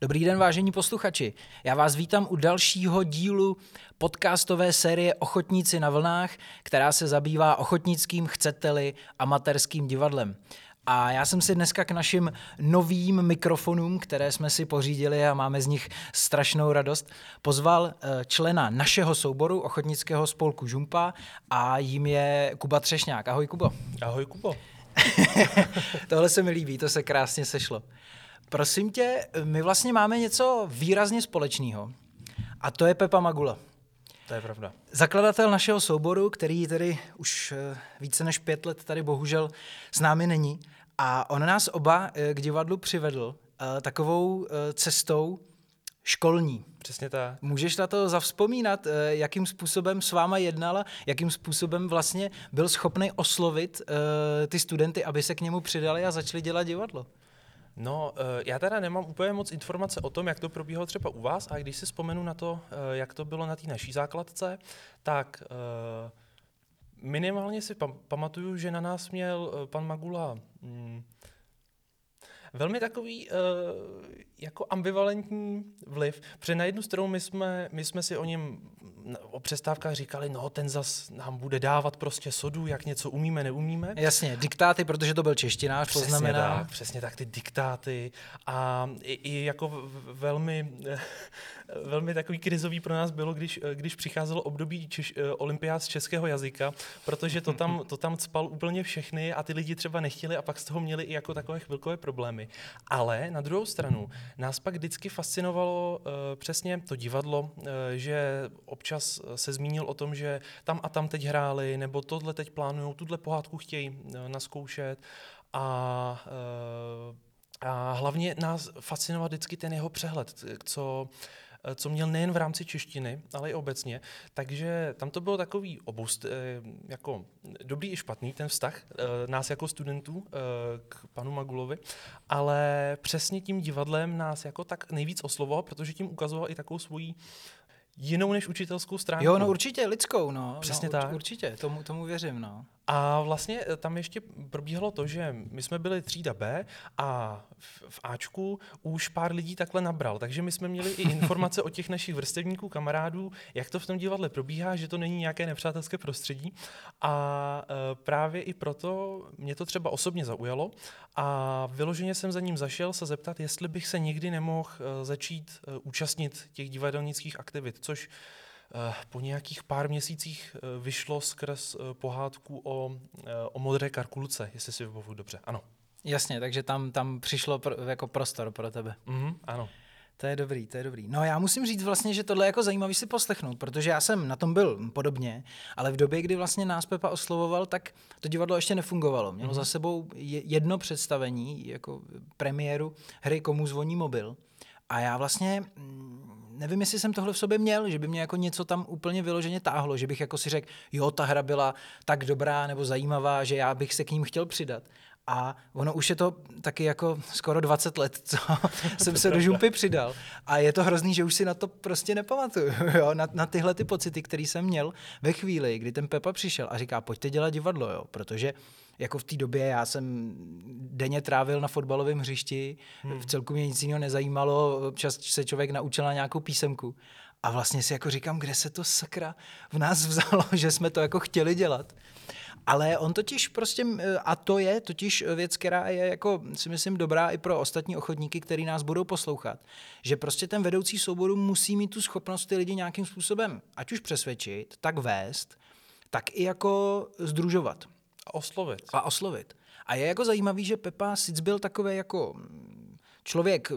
Dobrý den, vážení posluchači. Já vás vítám u dalšího dílu podcastové série Ochotníci na vlnách, která se zabývá ochotnickým, chceteli, amatérským divadlem. A já jsem si dneska k našim novým mikrofonům, které jsme si pořídili a máme z nich strašnou radost, pozval eh, člena našeho souboru ochotnického spolku Žumpa a jím je Kuba Třešňák. Ahoj Kubo. Ahoj Kubo. Tohle se mi líbí, to se krásně sešlo. Prosím tě, my vlastně máme něco výrazně společného. A to je Pepa Magula. To je pravda. Zakladatel našeho souboru, který tedy už eh, více než pět let tady bohužel s námi není. A on nás oba eh, k divadlu přivedl uh, takovou cestou školní. Přesně tak. Můžeš na to zavzpomínat, jakým způsobem s váma jednala, jakým způsobem vlastně byl schopný oslovit ty studenty, aby se k němu přidali a začali dělat divadlo? No, eh, já teda nemám úplně moc informace o tom, jak to probíhalo třeba u vás, a když si vzpomenu na to, eh, jak to bylo na té naší základce, tak eh, minimálně si pamatuju, že na nás měl pan Magula mm, velmi takový uh, jako ambivalentní vliv, protože na jednu stranu my jsme, my jsme si o něm o přestávkách říkali, no ten zas nám bude dávat prostě sodu, jak něco umíme, neumíme. Jasně, diktáty, protože to byl češtinář, přesně poznamená. Tak, přesně tak, ty diktáty a i, i jako velmi, velmi takový krizový pro nás bylo, když, když přicházelo období češ, olympiád z českého jazyka, protože to tam, to tam spal úplně všechny a ty lidi třeba nechtěli a pak z toho měli i jako takové chvilkové problémy. Ale na druhou stranu nás pak vždycky fascinovalo uh, přesně to divadlo, uh, že občas se zmínil o tom, že tam a tam teď hráli, nebo tohle teď plánují, tuhle pohádku chtějí uh, naskoušet a uh, a hlavně nás fascinoval vždycky ten jeho přehled, co, Eh, co měl nejen v rámci češtiny, ale i obecně. Takže tam to bylo takový oboust, eh, jako dobrý i špatný ten vztah eh, nás jako studentů k panu Magulovi, ale přesně tím divadlem nás jako tak nejvíc oslovoval, protože tím ukazoval i takovou svoji jinou než učitelskou stránku. Jo, no určitě, lidskou, no. Přesně no, tak. Určitě, tomu, tomu věřím, no. A vlastně eh, tam ještě probíhalo to, že my jsme byli třída B a v, Ačku už pár lidí takhle nabral, takže my jsme měli i informace o těch našich vrstevníků, kamarádů, jak to v tom divadle probíhá, že to není nějaké nepřátelské prostředí. A e, právě i proto mě to třeba osobně zaujalo a vyloženě jsem za ním zašel se zeptat, jestli bych se nikdy nemohl e, začít účastnit těch divadelnických aktivit, což Eh, po nějakých pár měsících eh, vyšlo skrz eh, pohádku o, o modré karkulce, jestli si vybavuju dobře. Ano. Jasně, takže tam, tam přišlo pro, jako prostor pro tebe. Mm-hmm, ano. To je dobrý, to je dobrý. No já musím říct vlastně, že tohle je jako zajímavý si poslechnout, protože já jsem na tom byl podobně, ale v době, kdy vlastně nás Pepa oslovoval, tak to divadlo ještě nefungovalo. Mělo mm-hmm. za sebou jedno představení, jako premiéru hry Komu zvoní mobil. A já vlastně mm, nevím, jestli jsem tohle v sobě měl, že by mě jako něco tam úplně vyloženě táhlo, že bych jako si řekl, jo, ta hra byla tak dobrá nebo zajímavá, že já bych se k ním chtěl přidat. A ono už je to taky jako skoro 20 let, co jsem se do žumpy přidal. A je to hrozný, že už si na to prostě nepamatuju, jo? Na, na tyhle ty pocity, které jsem měl ve chvíli, kdy ten Pepa přišel a říká, pojďte dělat divadlo, jo? protože jako v té době já jsem denně trávil na fotbalovém hřišti, hmm. v celku mě nic jiného nezajímalo, občas se člověk naučil na nějakou písemku. A vlastně si jako říkám, kde se to sakra v nás vzalo, že jsme to jako chtěli dělat. Ale on totiž prostě, a to je totiž věc, která je jako si myslím dobrá i pro ostatní ochotníky, který nás budou poslouchat, že prostě ten vedoucí souboru musí mít tu schopnost ty lidi nějakým způsobem, ať už přesvědčit, tak vést, tak i jako združovat. A oslovit. A oslovit. A je jako zajímavý, že Pepa Sic byl takový jako člověk,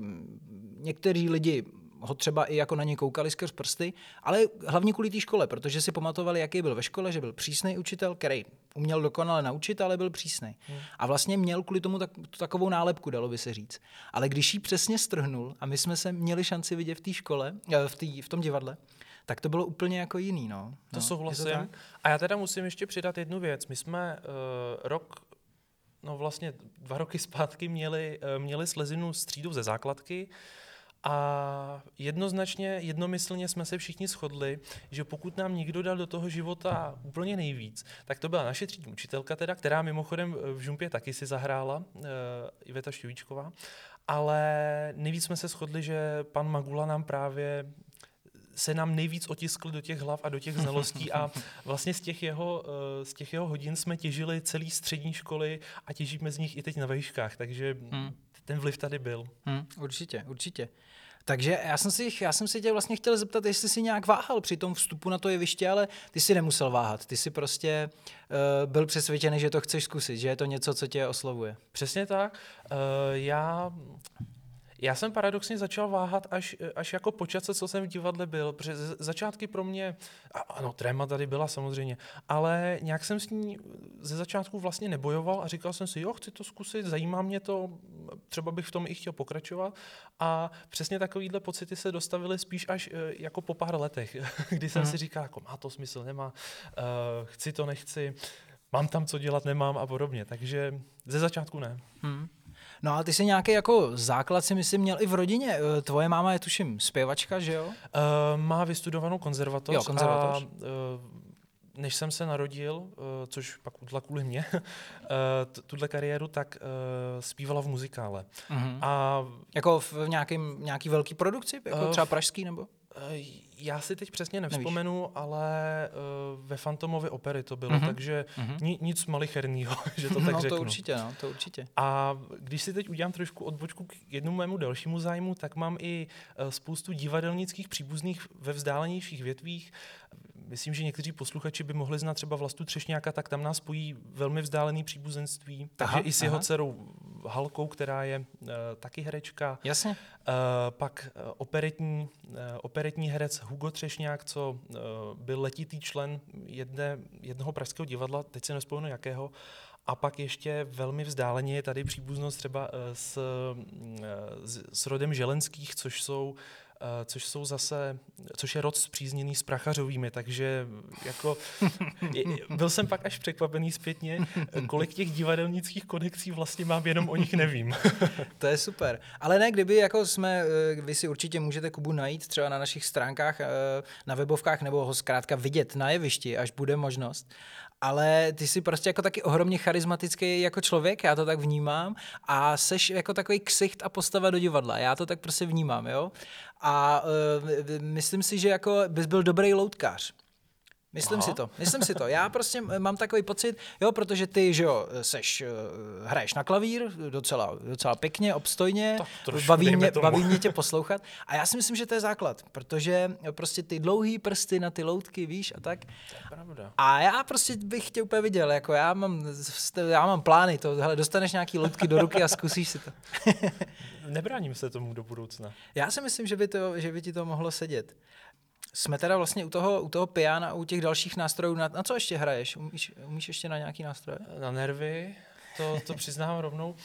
někteří lidi ho třeba i jako na ně koukali skrz prsty, ale hlavně kvůli té škole, protože si pamatovali, jaký byl ve škole, že byl přísný učitel, který uměl dokonale naučit, ale byl přísný. Hmm. A vlastně měl kvůli tomu tak, takovou nálepku, dalo by se říct. Ale když ji přesně strhnul a my jsme se měli šanci vidět v té škole, eh, v, tý, v tom divadle, tak to bylo úplně jako jiný. No. To no, souhlasím. A já teda musím ještě přidat jednu věc. My jsme uh, rok no vlastně dva roky zpátky měli, uh, měli slezinu s třídou ze základky a jednoznačně, jednomyslně jsme se všichni shodli, že pokud nám někdo dal do toho života úplně nejvíc, tak to byla naše třídní učitelka teda, která mimochodem v Žumpě taky si zahrála, uh, Iveta Šťovíčková. ale nejvíc jsme se shodli, že pan Magula nám právě se nám nejvíc otiskl do těch hlav a do těch znalostí a vlastně z těch jeho, eh, z těch jeho hodin jsme těžili celý střední školy a těžíme z nich i teď na vejškách, takže hmm. Ten vliv tady byl. Hmm, určitě, určitě. Takže já jsem, si, já jsem si tě vlastně chtěl zeptat, jestli jsi nějak váhal při tom vstupu na to jeviště, ale ty si nemusel váhat. Ty si prostě uh, byl přesvědčený, že to chceš zkusit, že je to něco, co tě oslovuje. Přesně tak. Uh, já já jsem paradoxně začal váhat až, až jako počase, co jsem v divadle byl, protože začátky pro mě, a, ano, tréma tady byla samozřejmě, ale nějak jsem s ní ze začátku vlastně nebojoval a říkal jsem si, jo, chci to zkusit, zajímá mě to, třeba bych v tom i chtěl pokračovat a přesně takovýhle pocity se dostavily spíš až e, jako po pár letech, kdy jsem hmm. si říkal, jako má to smysl, nemá, uh, chci to, nechci, mám tam co dělat, nemám a podobně, takže ze začátku ne. Hmm. No ale ty jsi nějaký jako základ si myslím měl i v rodině. Eh, tvoje máma je tuším zpěvačka, že jo? Uh, má vystudovanou konzervatoř. Jo, konzervatoř. A, uh, než jsem se narodil, uh, což pak udělala kvůli mně, uh, tuhle kariéru, tak uh, zpívala v muzikále. Uh-huh. A jako v nějakým, nějaký velký produkci? Jako uh, třeba pražský nebo? Já si teď přesně nevzpomenu, Nevíš. ale uh, ve Fantomově opery to bylo, mm-hmm. takže mm-hmm. Ni, nic malicherného, že to tak no, řeknu. to určitě, no, to určitě. A když si teď udělám trošku odbočku k jednomu mému dalšímu zájmu, tak mám i uh, spoustu divadelnických příbuzných ve vzdálenějších větvích. Myslím, že někteří posluchači by mohli znát třeba Vlastu Třešňáka, tak tam nás spojí velmi vzdálený příbuzenství. Takže aha, i s jeho aha. dcerou Halkou, která je uh, taky herečka. Jasně. Uh, pak uh, operetní, uh, operetní herec Hugo Třešňák, co uh, byl letitý člen jedné, jednoho pražského divadla, teď se nespomenu jakého, a pak ještě velmi vzdáleně je tady příbuznost třeba s, s, s rodem Želenských, což jsou Eh, což jsou zase, což je rod zpřízněný s prachařovými, takže jako byl jsem pak až překvapený zpětně, kolik těch divadelnických konekcí vlastně mám, jenom o nich nevím. to je super. Ale ne, kdyby jako jsme, eh, vy si určitě můžete Kubu najít třeba na našich stránkách, eh, na webovkách, nebo ho zkrátka vidět na jevišti, až bude možnost ale ty jsi prostě jako taky ohromně charismatický jako člověk, já to tak vnímám a seš jako takový ksicht a postava do divadla, já to tak prostě vnímám, jo. A uh, myslím si, že jako bys byl dobrý loutkář. Myslím Aha. si to, myslím si to. Já prostě mám takový pocit, jo, protože ty, že jo, seš, uh, hraješ na klavír docela, docela pěkně, obstojně, baví mě, baví mě tě poslouchat a já si myslím, že to je základ, protože prostě ty dlouhý prsty na ty loutky, víš, a tak. To je pravda. A já prostě bych tě úplně viděl, jako já mám, já mám plány, to, hele, dostaneš nějaký loutky do ruky a zkusíš si to. Nebráním se tomu do budoucna. Já si myslím, že by, to, že by ti to mohlo sedět. Jsme teda vlastně u toho, u toho piana u těch dalších nástrojů. Na, na co ještě hraješ? Umíš, umíš ještě na nějaký nástroje? Na nervy, to, to přiznám rovnou.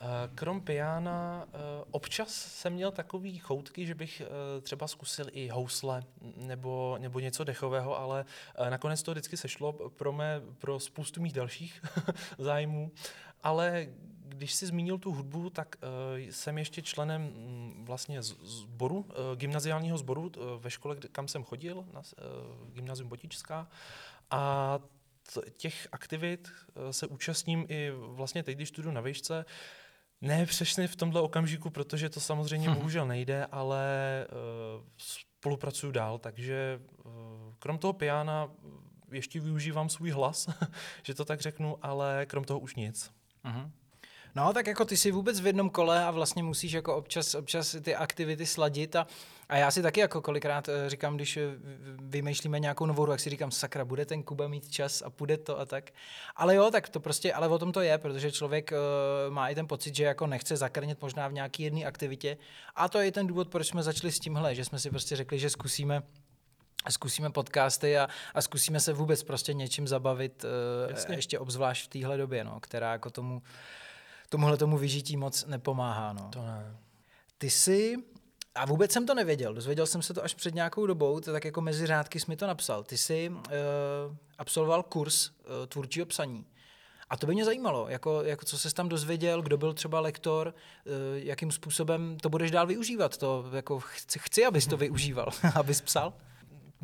Eh, krom piana, eh, občas jsem měl takový choutky, že bych eh, třeba zkusil i housle nebo, nebo něco dechového, ale nakonec to vždycky sešlo pro, mé, pro spoustu mých dalších zájmů. Ale když jsi zmínil tu hudbu, tak uh, jsem ještě členem um, vlastně sboru, uh, gymnaziálního sboru uh, ve škole, kam jsem chodil, na uh, gymnazium Botičská. A těch aktivit uh, se účastním i vlastně teď, když studuju na výšce. Ne přesně v tomhle okamžiku, protože to samozřejmě hmm. bohužel nejde, ale uh, spolupracuju dál, takže uh, krom toho piana ještě využívám svůj hlas, že to tak řeknu, ale krom toho už nic. Uh-huh. No, tak jako ty jsi vůbec v jednom kole a vlastně musíš jako občas, občas ty aktivity sladit a, a já si taky jako kolikrát eh, říkám, když eh, vymýšlíme nějakou novou hru, jak si říkám, sakra, bude ten Kuba mít čas a půjde to a tak. Ale jo, tak to prostě, ale o tom to je, protože člověk uh, má i ten pocit, že jako nechce zakrnit možná v nějaký jedné aktivitě a to je i ten důvod, proč jsme začali s tímhle, že jsme si prostě řekli, že zkusíme zkusíme podcasty a, a zkusíme se vůbec prostě něčím zabavit, uh, ještě obzvlášť v téhle době, no, která jako tomu tomuhle tomu vyžití moc nepomáhá. No. To ne. Ty jsi, a vůbec jsem to nevěděl, dozvěděl jsem se to až před nějakou dobou, to tak jako mezi řádky jsi mi to napsal. Ty jsi uh, absolvoval kurz uh, tvůrčího psaní. A to by mě zajímalo, jako, jako co se tam dozvěděl, kdo byl třeba lektor, uh, jakým způsobem to budeš dál využívat. To, jako chci, chci abys to využíval, abys psal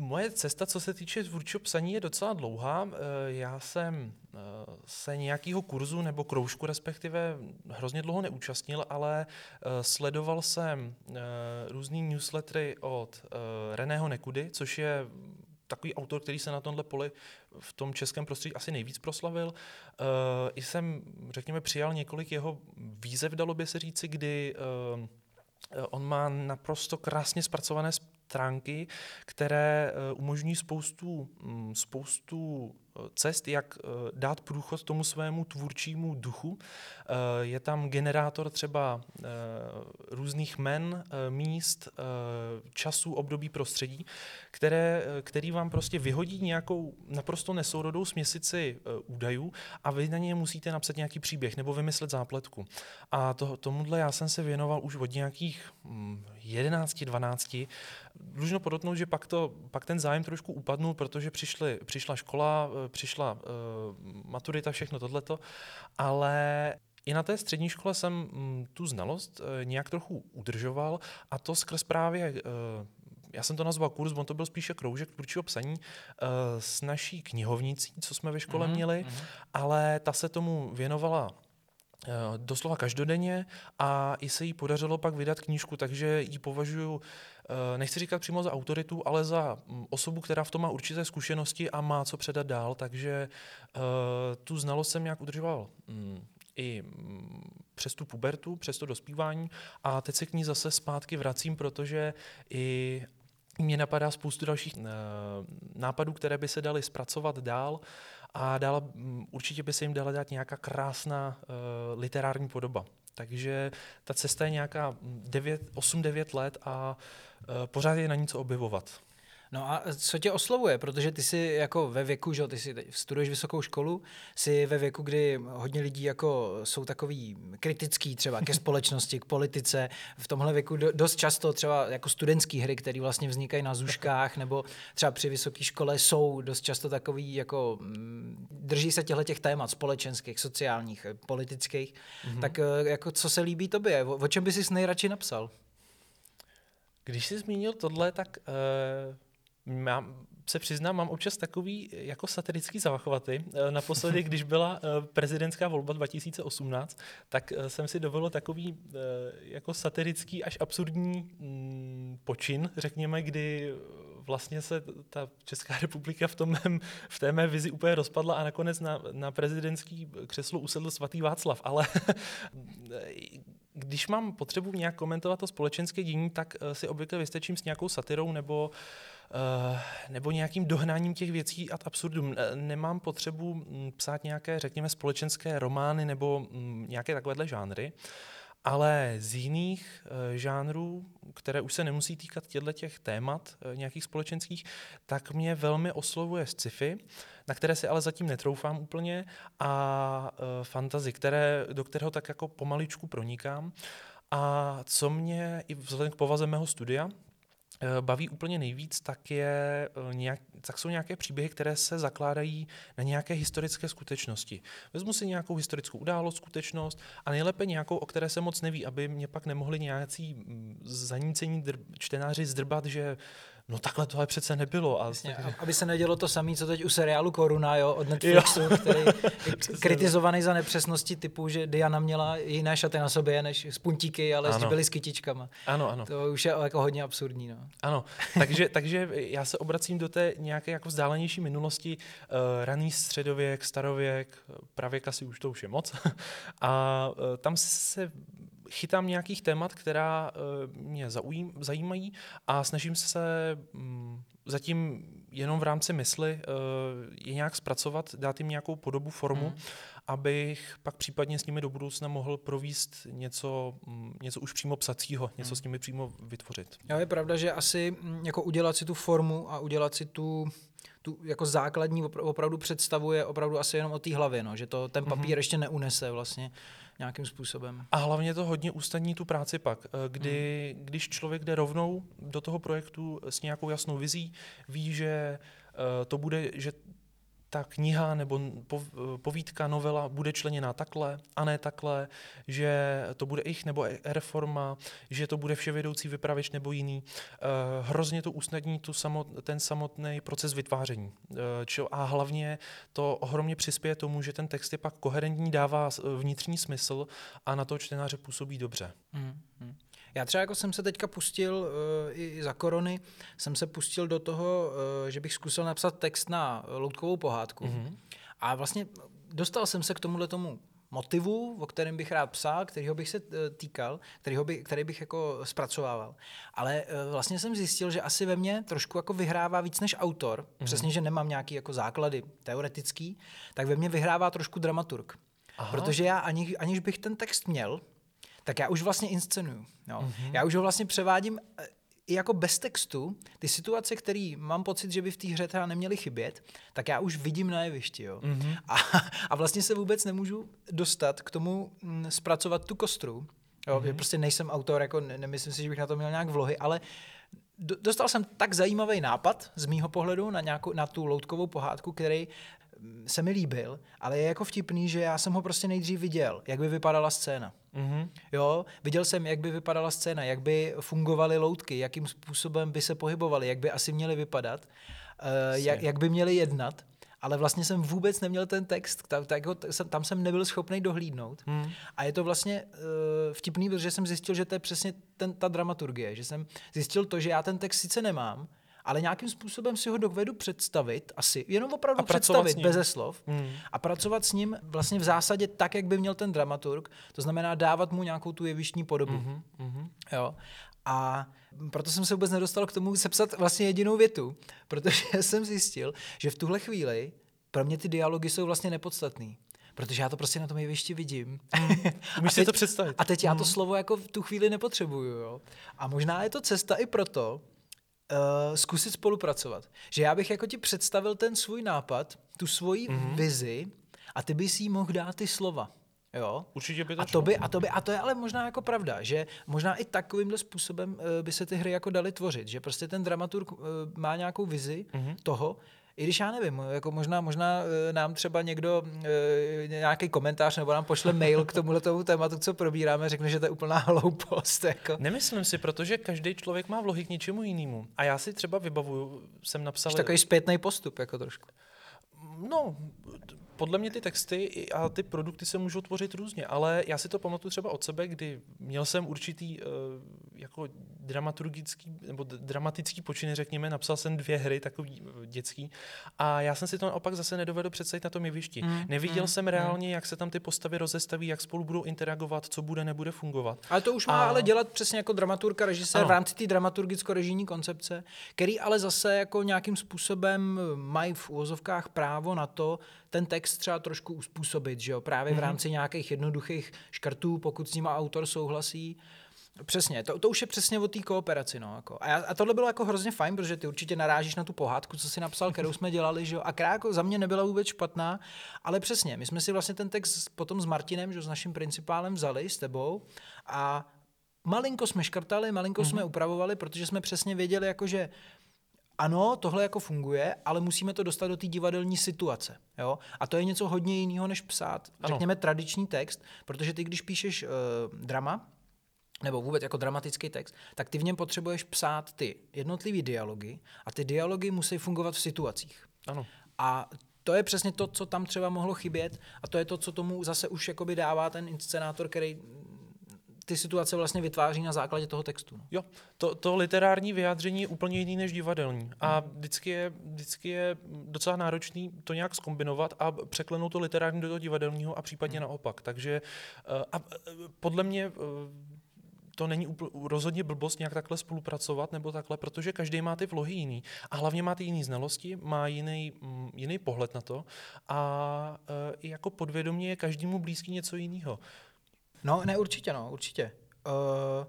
moje cesta, co se týče tvůrčího psaní, je docela dlouhá. Eh, já jsem eh, se nějakého kurzu nebo kroužku respektive hrozně dlouho neúčastnil, ale eh, sledoval jsem různý newslettery od Reného Nekudy, což je takový autor, který se na tomhle poli v tom českém prostředí asi nejvíc proslavil. I jsem, řekněme, přijal několik jeho výzev, dalo by se říci, kdy on má naprosto krásně zpracované stránky, které eh, umožní spoustu, mm, spoustu cest, jak eh, dát průchod tomu svému tvůrčímu duchu. Eh, je tam generátor třeba eh, různých men, míst, časů, období, prostředí, které, který vám prostě vyhodí nějakou naprosto nesourodou směsici údajů a vy na ně musíte napsat nějaký příběh nebo vymyslet zápletku. A to, tomuhle já jsem se věnoval už od nějakých 11, hm, 12. Dlužno podotknout, že pak, to, pak ten zájem trošku upadnul, protože přišly, přišla škola, přišla uh, maturita, všechno tohleto, ale i na té střední škole jsem mm, tu znalost uh, nějak trochu udržoval a to skrz právě já jsem to nazval kurz, on to byl spíše kroužek tvůrčího psaní s naší knihovnicí, co jsme ve škole mm-hmm. měli, mm-hmm. ale ta se tomu věnovala doslova každodenně a i se jí podařilo pak vydat knížku, takže ji považuji Eh, nechci říkat přímo za autoritu, ale za mm, osobu, která v tom má určité zkušenosti a má co předat dál, takže uh, tu znalost jsem nějak udržoval um, i um, přes tu pubertu, přes to dospívání a teď se k ní zase zpátky vracím, protože i mě napadá spoustu dalších uh, nápadů, které by se daly zpracovat dál a dala, určitě by se jim dala dát nějaká krásná literární podoba. Takže ta cesta je nějaká 8-9 let a uh, pořád je na ní co objevovat. No a co tě oslovuje? Protože ty jsi jako ve věku, že ty si studuješ vysokou školu, jsi ve věku, kdy hodně lidí jako jsou takový kritický třeba ke společnosti, k politice. V tomhle věku dost často třeba jako studentské hry, které vlastně vznikají na zuškách nebo třeba při vysoké škole jsou dost často takový jako mm, drží se těchto těch témat společenských, sociálních, politických. Mm-hmm. Tak eh, jako co se líbí tobě? O, o čem bys si nejradši napsal? Když jsi zmínil tohle, tak uh Mám, se přiznám, mám občas takový jako satirický zavachovaty. Eh, naposledy, když byla eh, prezidentská volba 2018, tak eh, jsem si dovolil takový jako satirický až absurdní mm, počin, řekněme, kdy vlastně se ta Česká republika v, tom mém, v té mé vizi úplně rozpadla a nakonec na, na prezidentský křeslo usedl svatý Václav. Ale když mám potřebu nějak komentovat to společenské dění, tak si obvykle vystečím s nějakou satirou nebo Eh, nebo nějakým dohnáním těch věcí ad absurdum. Nemám potřebu mm, psát nějaké, řekněme, společenské romány nebo mm, nějaké takovéhle žánry, ale z jiných uh, žánrů, které už se nemusí týkat těchto těch témat nějakých společenských, tak mě velmi oslovuje sci-fi, na které si ale zatím netroufám úplně, a uh, fantazy, které, do kterého tak jako pomaličku pronikám. A co mě i vzhledem k povaze mého studia, Eh, baví úplně nejvíc, tak, je eh, nějak, tak jsou nějaké příběhy, které se zakládají na nějaké historické skutečnosti. Vezmu si nějakou historickou událost, skutečnost a nejlépe nějakou, o které se moc neví, aby mě pak nemohli nějací zanícení drb, čtenáři zdrbat, že no takhle tohle přece nebylo. A Jasně, tak, aby se nedělo to samé, co teď u seriálu Koruna jo, od Netflixu, jo. který je kritizovaný za nepřesnosti typu, že Diana měla jiné šaty na sobě než s puntíky, ale ano. byly s kytičkama. Ano, ano. To už je jako hodně absurdní. No. Ano, takže, takže já se obracím do té nějaké jako vzdálenější minulosti, uh, raný středověk, starověk, pravěk asi už to už je moc. a uh, tam se chytám nějakých témat, která uh, mě zaujím, zajímají a snažím se um, zatím jenom v rámci mysli uh, je nějak zpracovat, dát jim nějakou podobu, formu, hmm. abych pak případně s nimi do budoucna mohl províst něco, um, něco už přímo psacího, něco hmm. s nimi přímo vytvořit. Jo, je pravda, že asi mm, jako udělat si tu formu a udělat si tu tu jako základní opravdu představuje opravdu asi jenom o té hlavě, no, že to ten papír mm-hmm. ještě neunese vlastně nějakým způsobem. A hlavně to hodně ustaní tu práci pak, eh, kdy, hmm. když člověk jde rovnou do toho projektu s nějakou jasnou vizí, ví, že uh, to bude, že ta kniha nebo pov- povídka, novela bude členěná takhle a ne takhle, že to bude ich nebo reforma, že to bude vševědoucí vypravěč nebo jiný. Uh, hrozně to usnadní tu samot, ten samotný proces vytváření. Čo, a hlavně to ohromně přispěje tomu, že ten text je pak koherentní, dává vnitřní smysl a na to čtenáře působí dobře. Mm, mm. Já třeba jako jsem se teďka pustil uh, i za korony, jsem se pustil do toho, uh, že bych zkusil napsat text na loutkovou pohádku. Mm-hmm. A vlastně dostal jsem se k tomuhle tomu motivu, o kterém bych rád psal, kterýho bych se eh, týkal, kterýho by, který bych jako zpracovával. Ale vlastně jsem zjistil, že asi ve mně trošku jako vyhrává víc než autor, mm-hmm. přesně, že nemám nějaký jako základy teoretický, tak ve mně vyhrává trošku dramaturg. Aha. Protože já ani, aniž bych ten text měl, tak já už vlastně inscenuju. Jo. Mm-hmm. Já už ho vlastně převádím eh, i jako bez textu, ty situace, které mám pocit, že by v té hře teda neměly chybět, tak já už vidím na jevišti. Jo. Mm-hmm. A, a vlastně se vůbec nemůžu dostat k tomu m, mm, zpracovat tu kostru. Jo, mm-hmm. Prostě nejsem autor, jako ne, nemyslím si, že bych na to měl nějak vlohy, ale dostal jsem tak zajímavý nápad z mýho pohledu na, nějakou, na tu loutkovou pohádku, který se mi líbil, ale je jako vtipný, že já jsem ho prostě nejdřív viděl, jak by vypadala scéna. Mm-hmm. Jo, viděl jsem, jak by vypadala scéna, jak by fungovaly loutky, jakým způsobem by se pohybovaly, jak by asi měly vypadat, uh, jak, jak by měly jednat ale vlastně jsem vůbec neměl ten text, tak, tak ho, tam jsem nebyl schopný dohlídnout. Hmm. A je to vlastně uh, vtipný, protože jsem zjistil, že to je přesně ten, ta dramaturgie, že jsem zjistil to, že já ten text sice nemám, ale nějakým způsobem si ho dovedu představit, asi jenom opravdu představit bez slov hmm. a pracovat s ním vlastně v zásadě tak, jak by měl ten dramaturg, to znamená dávat mu nějakou tu jevištní podobu. Hmm. Hmm. Jo. A proto jsem se vůbec nedostal k tomu sepsat vlastně jedinou větu, protože jsem zjistil, že v tuhle chvíli pro mě ty dialogy jsou vlastně nepodstatný. Protože já to prostě na tom jevišti vidím. Mm. Můžeš si to představit. A teď mm. já to hmm. slovo jako v tu chvíli nepotřebuju. Jo? A možná je to cesta i proto, uh, zkusit spolupracovat. Že já bych jako ti představil ten svůj nápad, tu svoji mm-hmm. vizi a ty bys jí mohl dát ty slova. Jo? Určitě by to a to by, a to by, a to je ale možná jako pravda, že možná i takovýmhle způsobem uh, by se ty hry jako daly tvořit, že prostě ten dramaturg uh, má nějakou vizi mm-hmm. toho, i když já nevím, jako možná, možná eh, nám třeba někdo e, nějaký komentář nebo nám pošle mail k tomuhle tomu tématu, co probíráme, řekne, že to je úplná hloupost. Jako. Nemyslím si, protože každý člověk má vlohy k něčemu jinému. A já si třeba vybavuju, jsem napsal... Takový zpětný postup, jako trošku. No, podle mě ty texty a ty produkty se můžou tvořit různě, ale já si to pamatuju třeba od sebe, kdy měl jsem určitý uh, jako dramaturgický nebo dramatický počiny, řekněme, napsal jsem dvě hry, takový uh, dětský, a já jsem si to naopak zase nedovedl představit na tom jevišti. Mm, Neviděl mm, jsem reálně, mm. jak se tam ty postavy rozestaví, jak spolu budou interagovat, co bude, nebude fungovat. Ale to už má a... ale dělat přesně jako dramaturka, režisér ano. v rámci té dramaturgicko-režijní koncepce, který ale zase jako nějakým způsobem mají v úvozovkách právo na to, ten text třeba trošku uspůsobit, že jo? právě v mhm. rámci nějakých jednoduchých škrtů, pokud s ním autor souhlasí. Přesně, to, to už je přesně o té kooperaci. No, jako. a, já, a tohle bylo jako hrozně fajn, protože ty určitě narážíš na tu pohádku, co jsi napsal, kterou jsme dělali, že jo? a která jako za mě nebyla vůbec špatná, ale přesně, my jsme si vlastně ten text potom s Martinem, že s naším principálem vzali, s tebou a malinko jsme škrtali, malinko mm-hmm. jsme upravovali, protože jsme přesně věděli, jako, že ano, tohle jako funguje, ale musíme to dostat do té divadelní situace. Jo? A to je něco hodně jiného, než psát, ano. řekněme, tradiční text, protože ty, když píšeš uh, drama, nebo vůbec jako dramatický text, tak ty v něm potřebuješ psát ty jednotlivé dialogy a ty dialogy musí fungovat v situacích. Ano. A to je přesně to, co tam třeba mohlo chybět a to je to, co tomu zase už jakoby dává ten inscenátor, který ty situace vlastně vytváří na základě toho textu. No. Jo, to, to literární vyjádření je úplně jiný než divadelní. A vždycky je, vždycky je docela náročný to nějak skombinovat a překlenout to literární do toho divadelního a případně hmm. naopak. Takže eh, a eh, podle mě eh, to není upl- rozhodně blbost nějak takhle spolupracovat nebo takhle, protože každý má ty vlohy jiný. A hlavně má ty jiné znalosti, má jiný, mm, jiný pohled na to a e, jako podvědomě je každému blízký něco jiného. No, ne, určitě, no, určitě. Uh,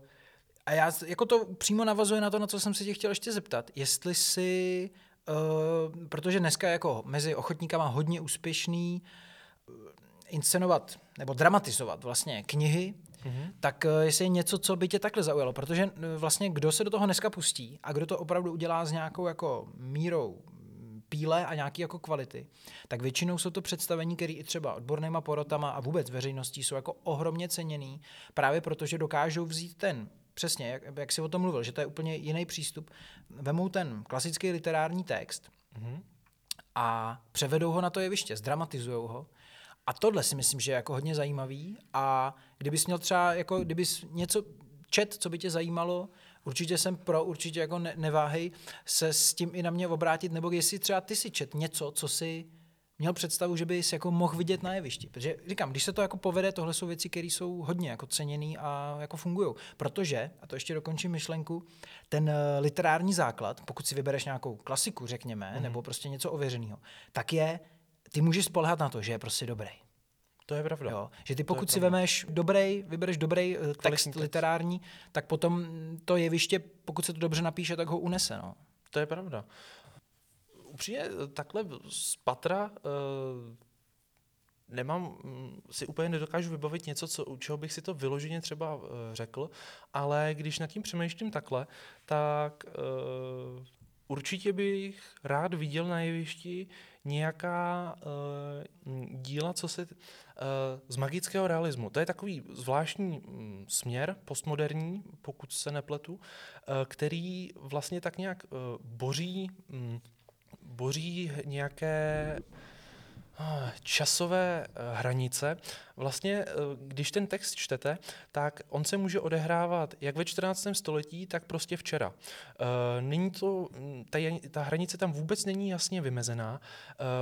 a já, jako to přímo navazuje na to, na co jsem se tě chtěl ještě zeptat, jestli si, uh, protože dneska jako mezi ochotníkama hodně úspěšný uh, inscenovat nebo dramatizovat vlastně knihy, mm-hmm. tak uh, jestli je něco, co by tě takhle zaujalo, protože uh, vlastně kdo se do toho dneska pustí a kdo to opravdu udělá s nějakou jako mírou píle a nějaký jako kvality, tak většinou jsou to představení, které i třeba odbornýma porotama a vůbec veřejností jsou jako ohromně ceněný, právě protože dokážou vzít ten Přesně, jak, jak jsi o tom mluvil, že to je úplně jiný přístup. Vemou ten klasický literární text mm-hmm. a převedou ho na to jeviště, zdramatizují ho. A tohle si myslím, že je jako hodně zajímavý a kdybys měl třeba, jako kdybys něco čet, co by tě zajímalo, určitě jsem pro, určitě jako ne, neváhej se s tím i na mě obrátit, nebo jestli třeba ty si čet něco, co si měl představu, že bys jako mohl vidět na jevišti. Protože říkám, když se to jako povede, tohle jsou věci, které jsou hodně jako ceněný a jako fungují. Protože, a to ještě dokončím myšlenku, ten eh, literární základ, pokud si vybereš nějakou klasiku, řekněme, mm. nebo prostě něco ověřeného, tak je, ty můžeš spolehat na to, že je prostě dobrý. To je pravda. Jo. Že ty pokud si vemeš dobrý, vybereš dobrý eh, text, text literární, tak potom to jeviště, pokud se to dobře napíše, tak ho unese. No. To je pravda upřímně takhle z patra uh, nemám, mm, si úplně nedokážu vybavit něco, co, u čeho bych si to vyloženě třeba uh, řekl, ale když nad tím přemýšlím takhle, tak uh, určitě bych rád viděl na jevišti nějaká uh, díla, co se uh, z magického realismu. To je takový zvláštní um, směr, postmoderní, pokud se nepletu, uh, který vlastně tak nějak uh, boří um, boří nějaké časové eh, hranice. Vlastně, eh, když ten text čtete, tak on se může odehrávat jak ve 14. století, tak prostě včera. Eh, není to, ta, ta hranice tam vůbec není jasně vymezená.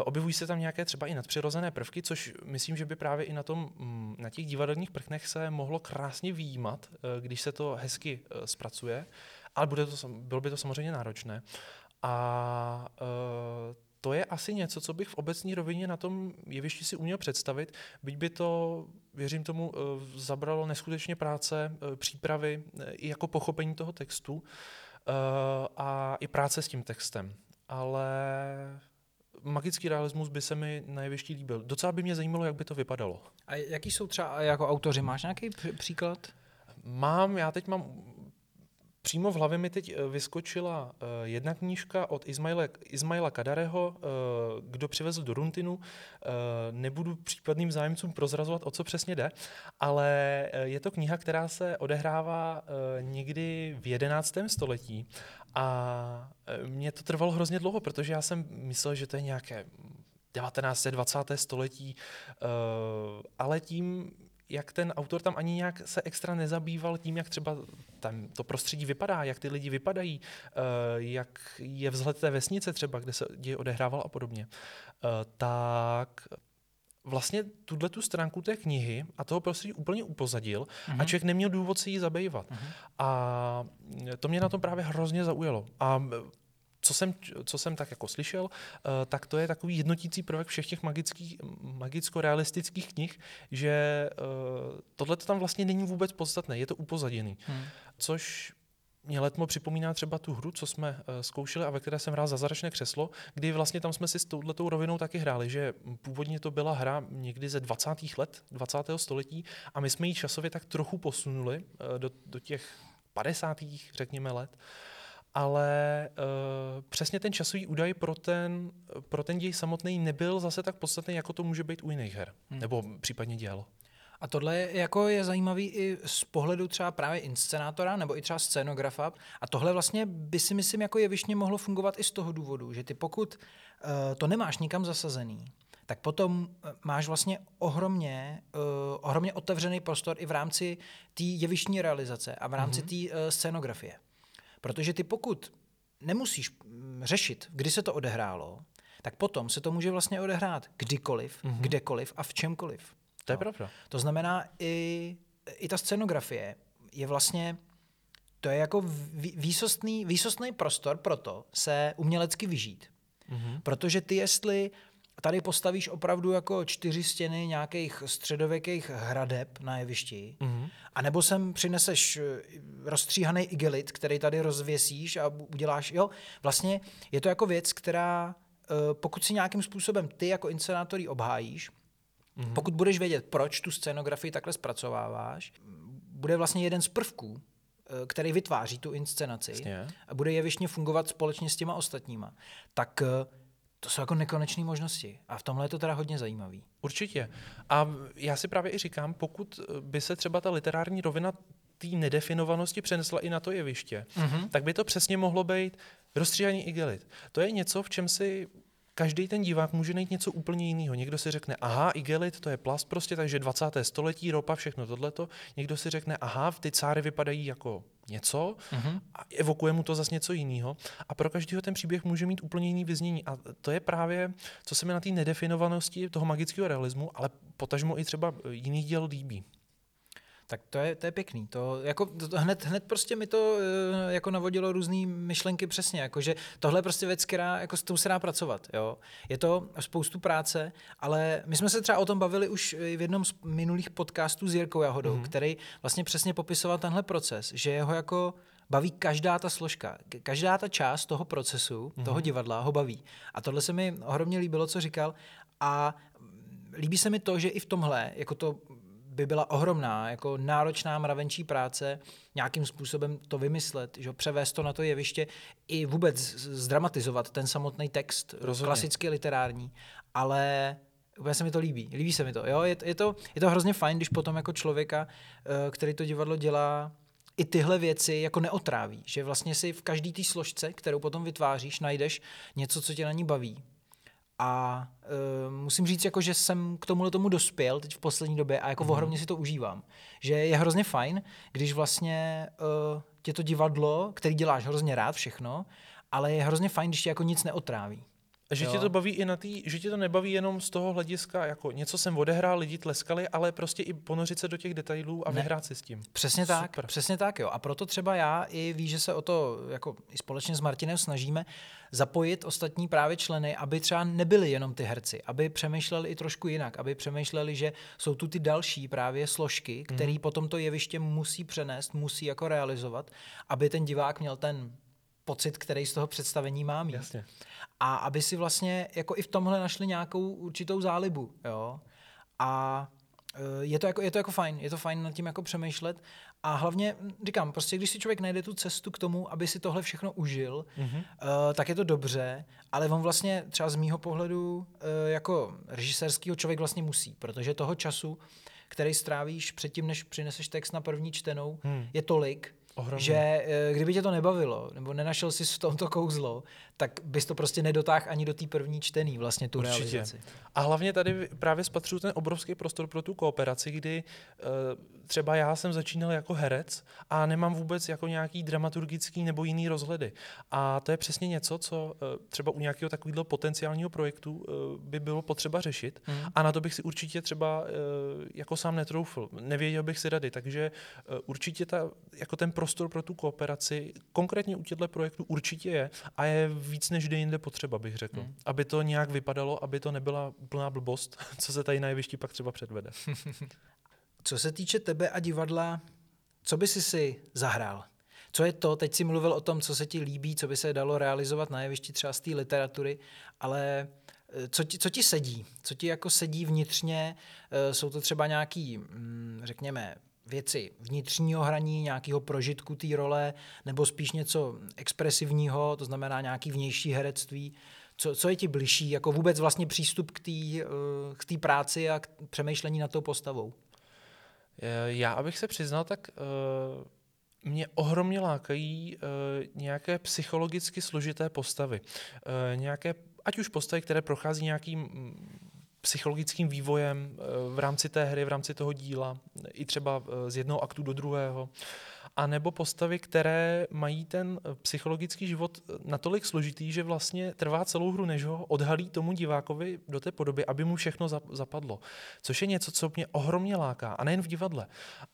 Objevují se tam nějaké třeba i nadpřirozené prvky, což myslím, že by právě i na, tom, na těch divadelních prknech se mohlo krásně výjímat, když se to hezky zpracuje, ale bude to, bylo by to samozřejmě náročné. A to je asi něco, co bych v obecní rovině na tom jevišti si uměl představit, byť by to, věřím tomu, uh, zabralo neskutečně práce, uh, přípravy i jako pochopení toho textu a i práce s tím textem. Ale magický realismus by se mi na jevišti líbil. Docela by mě zajímalo, jak by to vypadalo. A jaký jsou třeba jako autoři? Máš nějaký příklad? Mám, já teď mám Přímo v hlavě mi teď eh, vyskočila uh, jedna knížka od Ismaila, Ismaila Kadareho, uh, kdo přivezl do Runtinu. Nebudu případným zájemcům prozrazovat, o co přesně jde, ale je to kniha, která se odehrává někdy v 11. století a mě to trvalo hrozně dlouho, protože já jsem myslel, že to je nějaké 19. 20. století, ale tím jak ten autor tam ani nějak se extra nezabýval tím, jak třeba tam to prostředí vypadá, jak ty lidi vypadají, uh, jak je vzhled té vesnice třeba, kde se děje odehrával a podobně, uh, tak vlastně tuhle tu stránku té knihy a toho prostředí úplně upozadil uh-huh. a mhm. člověk neměl důvod se jí zabývat. Uh-huh. A to mě na tom právě hrozně zaujalo. A co jsem, co jsem tak jako slyšel, uh, tak to je takový jednotící prvek všech těch magických, magicko-realistických knih, že uh, tohle tam vlastně není vůbec podstatné, je to upozaděný. Hmm. Což mě letmo připomíná třeba tu hru, co jsme uh, zkoušeli a ve které jsem hrál za zaračné křeslo, kdy vlastně tam jsme si s touhletou rovinou taky hráli, že původně to byla hra někdy ze 20. let, 20. století a my jsme ji časově tak trochu posunuli do, do těch 50. řekněme let. Uh, ale uh, přesně ten časový údaj pro ten, pro ten děj samotný nebyl zase tak podstatný, jako to může být u jiných her, hmm. nebo případně děl. A tohle je, jako je zajímavý i z pohledu třeba právě inscenátora nebo i třeba scénografa. A tohle vlastně by si myslím jako jevišně mohlo fungovat i z toho důvodu, že ty pokud uh, to nemáš nikam zasazený, tak potom eh, máš vlastně ohromně, uh, ohromně otevřený prostor i v rámci té jevištní realizace a v rámci mm-hmm. té uh, scénografie. Protože ty pokud nemusíš mm, řešit, kdy se to odehrálo, tak potom se to může vlastně odehrát kdykoliv, mm-hmm. kdekoliv a v čemkoliv. To je no. pravda. To znamená, i, i ta scenografie je vlastně, to je jako výsostný, výsostný prostor pro to se umělecky vyžít. Mm-hmm. Protože ty, jestli tady postavíš opravdu jako čtyři stěny nějakých středověkých hradeb na jevišti, mm-hmm. a nebo sem přineseš eh, rozstříhaný igelit, který tady rozvěsíš a uděláš, jo, vlastně je to jako věc, která eh, pokud si nějakým způsobem ty jako inscenátor obhájíš, mm-hmm. pokud budeš vědět, proč tu scénografii takhle zpracováváš, bude vlastně jeden z prvků, eh, který vytváří tu inscenaci Jasně. a bude jevišně fungovat společně s těma ostatníma, tak to jsou jako nekonečné možnosti. A v tomhle je to teda hodně zajímavý. Určitě. A já si právě i říkám, pokud by se třeba ta literární rovina té nedefinovanosti přenesla i na to jeviště, mm-hmm. tak by to přesně mohlo být rozstříhaný igelit. To je něco, v čem si každý ten divák může najít něco úplně jiného. Někdo si řekne, aha, igelit, to je plast prostě, takže 20. století, ropa, všechno tohleto. Někdo si řekne, aha, ty cáry vypadají jako něco uh-huh. a evokuje mu to zase něco jiného. A pro každého ten příběh může mít úplně jiný vyznění. A to je právě, co se mi na té nedefinovanosti toho magického realismu, ale potažmo i třeba jiných děl líbí. Tak to je, to je pěkný. To, jako, to, hned, hned prostě mi to uh, jako navodilo různé myšlenky přesně. Jako, že tohle je prostě věc, která jako s tou se dá pracovat. Jo? Je to spoustu práce, ale my jsme se třeba o tom bavili už v jednom z minulých podcastů s Jirkou Jahodou, mm-hmm. který vlastně přesně popisoval tenhle proces, že jeho jako baví každá ta složka, každá ta část toho procesu, mm-hmm. toho divadla ho baví. A tohle se mi ohromně líbilo, co říkal. A líbí se mi to, že i v tomhle, jako to by byla ohromná, jako náročná mravenčí práce, nějakým způsobem to vymyslet, že převést to na to jeviště i vůbec zdramatizovat ten samotný text, Rozhodně. klasicky literární, ale úplně se mi to líbí, líbí se mi to, jo? Je, je, to, je to hrozně fajn, když potom jako člověka, eh, který to divadlo dělá, i tyhle věci jako neotráví, že vlastně si v každý té složce, kterou potom vytváříš, najdeš něco, co tě na ní baví. A uh, musím říct, jako, že jsem k tomuhle tomu dospěl teď v poslední době a jako mm. ohromně si to užívám. Že je hrozně fajn, když vlastně uh, tě to divadlo, který děláš hrozně rád všechno, ale je hrozně fajn, když tě jako nic neotráví. Že jo. tě to baví i na tý, že tě to nebaví jenom z toho hlediska, jako něco jsem odehrál, lidi tleskali, ale prostě i ponořit se do těch detailů a ne. vyhrát si s tím. Přesně Super. tak, přesně tak, jo. A proto třeba já i ví, že se o to jako i společně s Martinem snažíme zapojit ostatní právě členy, aby třeba nebyli jenom ty herci, aby přemýšleli i trošku jinak, aby přemýšleli, že jsou tu ty další právě složky, které mm. potom to jeviště musí přenést, musí jako realizovat, aby ten divák měl ten pocit, který z toho představení má mít. Jasně. A aby si vlastně jako i v tomhle našli nějakou určitou zálibu. Jo? A e, je to, jako, je to jako fajn, je to fajn nad tím jako přemýšlet a hlavně říkám, prostě když si člověk najde tu cestu k tomu, aby si tohle všechno užil, mm-hmm. uh, tak je to dobře, ale on vlastně třeba z mýho pohledu uh, jako režisérského člověk vlastně musí, protože toho času, který strávíš předtím, než přineseš text na první čtenou, hmm. je tolik, Ohromně. že eh, kdyby tě to nebavilo, nebo nenašel jsi v tomto kouzlo, tak bys to prostě nedotáhl ani do té první čtený, vlastně tu Určitě. realizaci. A hlavně tady právě spatřuju ten obrovský prostor pro tu kooperaci, kdy uh, třeba já jsem začínal jako herec a nemám vůbec jako nějaký dramaturgický nebo jiný rozhledy. A to je přesně něco, co uh, třeba u nějakého takového potenciálního projektu uh, by bylo potřeba řešit. Hmm. A na to bych si určitě třeba uh, jako sám netroufl. Nevěděl bych si rady. Takže určitě ta, jako ten prostor pro tu kooperaci, konkrétně u těchto projektů určitě je a je víc než jde jinde potřeba, bych řekl. Hmm. Aby to nějak vypadalo, aby to nebyla úplná blbost, co se tady na jevišti pak třeba předvede. co se týče tebe a divadla, co by si si zahrál? Co je to, teď si mluvil o tom, co se ti líbí, co by se dalo realizovat na jevišti třeba z té literatury, ale eh, co ti, co ti sedí? Co ti jako sedí vnitřně? Eh, jsou to třeba nějaký, mm, řekněme, věci vnitřního hraní, nějakého prožitku té role, nebo spíš něco expresivního, to znamená nějaký vnější herectví. Co, co je ti bližší, jako vůbec vlastně přístup k té eh, k práci a k přemýšlení nad tou postavou? Já, abych se přiznal, tak uh, mě ohromně lákají uh, nějaké psychologicky složité postavy. Nějaké, ať už postavy, které prochází nějakým psychologickým vývojem eh, v rámci té hry, v rámci toho díla, i třeba eh, z jednoho aktu do druhého. A nebo postavy, které mají ten eh, psychologický život natolik složitý, že vlastně trvá celou hru, než ho odhalí tomu divákovi do té podoby, aby mu všechno zapadlo. Což je něco, co mě ohromně láká. A nejen v divadle.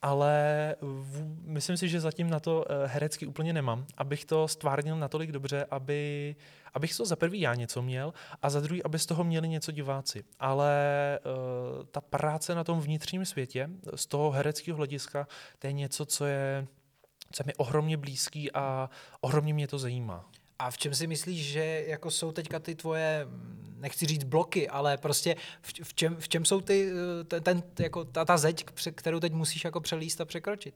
Ale v, myslím si, že zatím na to herecky úplně nemám, abych to stvárnil natolik dobře, aby abych to za prvý já něco měl a za druhý, aby z toho měli něco diváci. Ale uh, ta práce na tom vnitřním světě, z toho hereckého hlediska, to je něco, co je, co je mi ohromně blízký a ohromně mě to zajímá. A v čem si myslíš, že jako jsou teďka ty tvoje, nechci říct bloky, ale prostě v, v, čem, v čem jsou ty, eh, ten, ten, jako ta, ta zeď, kterou teď musíš jako přelíst a překročit?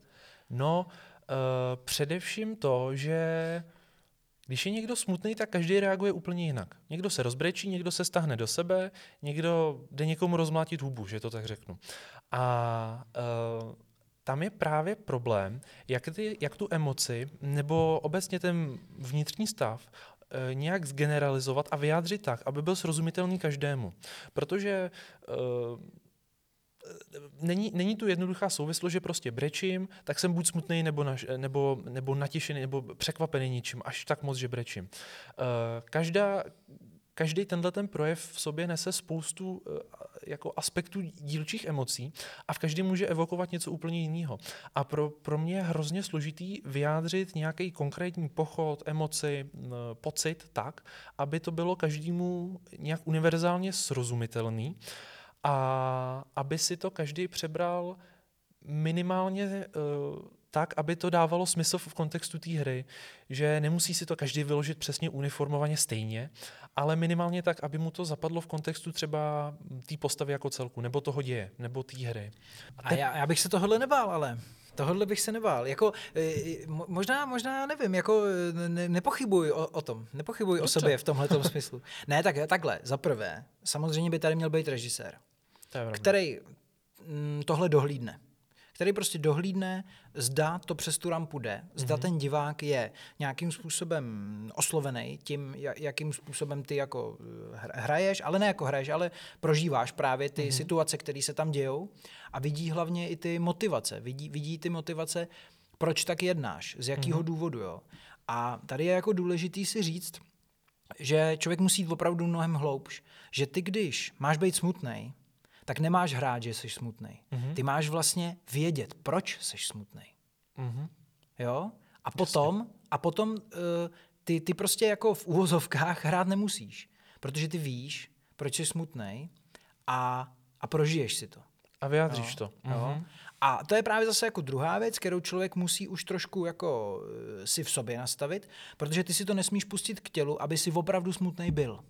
No, uh, především to, že Když je někdo smutný, tak každý reaguje úplně jinak. Někdo se rozbrečí, někdo se stáhne do sebe, někdo jde někomu rozmlátit hubu, že to tak řeknu. A uh, tam je právě problém, jak, ty, jak tu emoci nebo obecně ten vnitřní stav uh, nějak zgeneralizovat a vyjádřit tak, aby byl srozumitelný každému. Protože uh, není, není tu jednoduchá souvislost, že prostě brečím, tak jsem buď smutný, nebo, naž, nebo, nebo natěšený, nebo překvapený ničím, až tak moc, že brečím. Každá, každý tenhle ten projev v sobě nese spoustu uh, jako aspektů dílčích emocí a v každém může evokovat něco úplně jiného. A pro, pro mě je hrozně složitý vyjádřit nějaký konkrétní pochod, emoci, uh, pocit tak, aby to bylo každému nějak univerzálně srozumitelný. A aby si to každý přebral minimálně uh, tak, aby to dávalo smysl v kontextu té hry, že nemusí si to každý vyložit přesně uniformovaně stejně, ale minimálně tak, aby mu to zapadlo v kontextu třeba té postavy jako celku, nebo toho děje, nebo té hry. A, te... a já, já bych se tohle nebál, ale Tohle bych se nebál. Jako, e, možná, možná nevím, jako ne, nepochybuj o, o tom. Nepochybuj Dobře. o sobě v tomhle smyslu. Ne, tak takhle. Za prvé, samozřejmě by tady měl být režisér který mm, tohle dohlídne. Který prostě dohlídne, zda to přes tu rampu jde, zda mm-hmm. ten divák je nějakým způsobem oslovený tím, jakým způsobem ty jako eh, hraješ, ale ne jako hraješ, ale prožíváš právě ty mm-hmm. situace, které se tam dějou a vidí hlavně i ty motivace. Vidí, vidí ty motivace, proč tak jednáš, z jakého mm-hmm. důvodu. Jo. A tady je jako důležitý si říct, že člověk musí jít opravdu mnohem hloubš. Že ty, když máš být smutný, tak nemáš hrát, že jsi smutný. Mm-hmm. Ty máš vlastně vědět, proč jsi smutný. Mm-hmm. Jo? A potom, a potom uh, ty, ty prostě jako v úvozovkách hrát nemusíš, protože ty víš, proč jsi smutný a, a prožiješ si to. A vyjádříš jo? to. Mm-hmm. Jo? Mhm. A to je právě zase jako druhá věc, kterou člověk musí už trošku jako uh, si v sobě nastavit, protože ty si to nesmíš pustit k tělu, aby si opravdu smutný byl.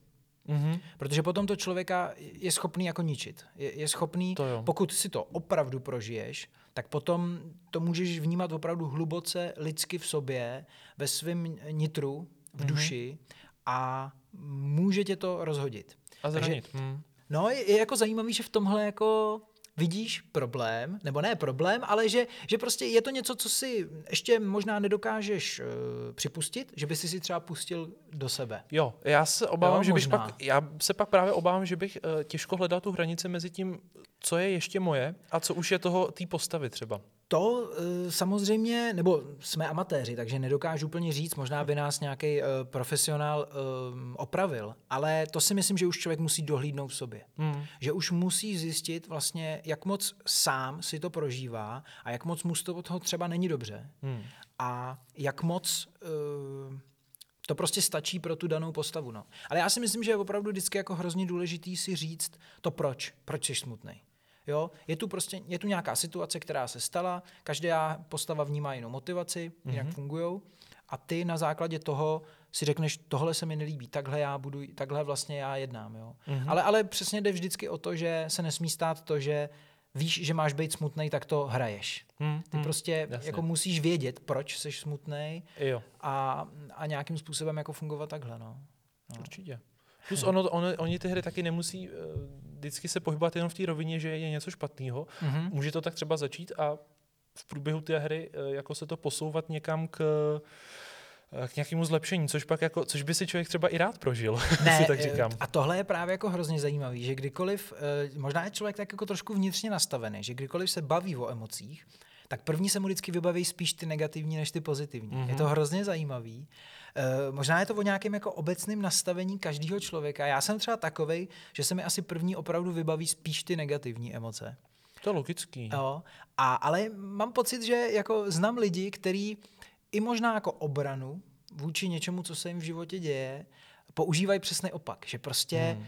Mm-hmm. Protože potom to člověka je schopný jako ničit. Je, je schopný, to pokud si to opravdu prožiješ, tak potom to můžeš vnímat opravdu hluboce lidsky v sobě, ve svém nitru, v mm-hmm. duši a může tě to rozhodit. A zranit. Takže, mm. No, je, je jako zajímavý, že v tomhle jako vidíš problém, nebo ne problém, ale že, že prostě je to něco, co si ještě možná nedokážeš uh, připustit, že by si si třeba pustil do sebe. Jo, já se obávám, jo, že bych pak, já se pak právě obávám, že bych uh, těžko hledal tu hranici mezi tím, co je ještě moje a co už je toho té postavy třeba. To e, samozřejmě, nebo jsme amatéři, takže nedokážu úplně říct, možná by nás nějaký e, profesionál e, opravil, ale to si myslím, že už člověk musí dohlídnout v sobě. Hmm. Že už musí zjistit vlastně, jak moc sám si to prožívá a jak moc mu z toho třeba není dobře hmm. a jak moc to prostě stačí pro tu danou postavu. No. Ale já si myslím, že je opravdu vždycky jako hrozně důležitý si říct to proč, proč jsi smutný. Jo? Je, tu prostě, je tu nějaká situace, která se stala, každá postava vnímá jinou motivaci, mm-hmm. jak fungují, a ty na základě toho si řekneš, tohle se mi nelíbí, takhle já budu, takhle vlastně já jednám. Jo? Mm-hmm. Ale, ale přesně jde vždycky o to, že se nesmí stát to, že víš, že máš být smutný, tak to hraješ. Hmm, Ty hmm, prostě jasně. jako musíš vědět, proč jsi smutný a, a nějakým způsobem jako fungovat takhle. No. No. Určitě. Plus ono, ono, oni ty hry taky nemusí uh, vždycky se pohybovat jenom v té rovině, že je něco špatného. Mm-hmm. Může to tak třeba začít a v průběhu té hry uh, jako se to posouvat někam k eh, k nějakému zlepšení, což pak jako, což by si člověk třeba i rád prožil, ne, si tak říkám. A tohle je právě jako hrozně zajímavý, že kdykoliv, možná je člověk tak jako trošku vnitřně nastavený, že kdykoliv se baví o emocích, tak první se mu vždycky vybaví spíš ty negativní než ty pozitivní. Mm-hmm. Je to hrozně zajímavý. Uh, možná je to o nějakém jako obecném nastavení každého člověka. Já jsem třeba takovej, že se mi asi první opravdu vybaví spíš ty negativní emoce. To je logický. Jo, a, ale mám pocit, že jako znám lidi, kteří i možná jako obranu vůči něčemu, co se jim v životě děje, používají přesný opak. Že prostě hmm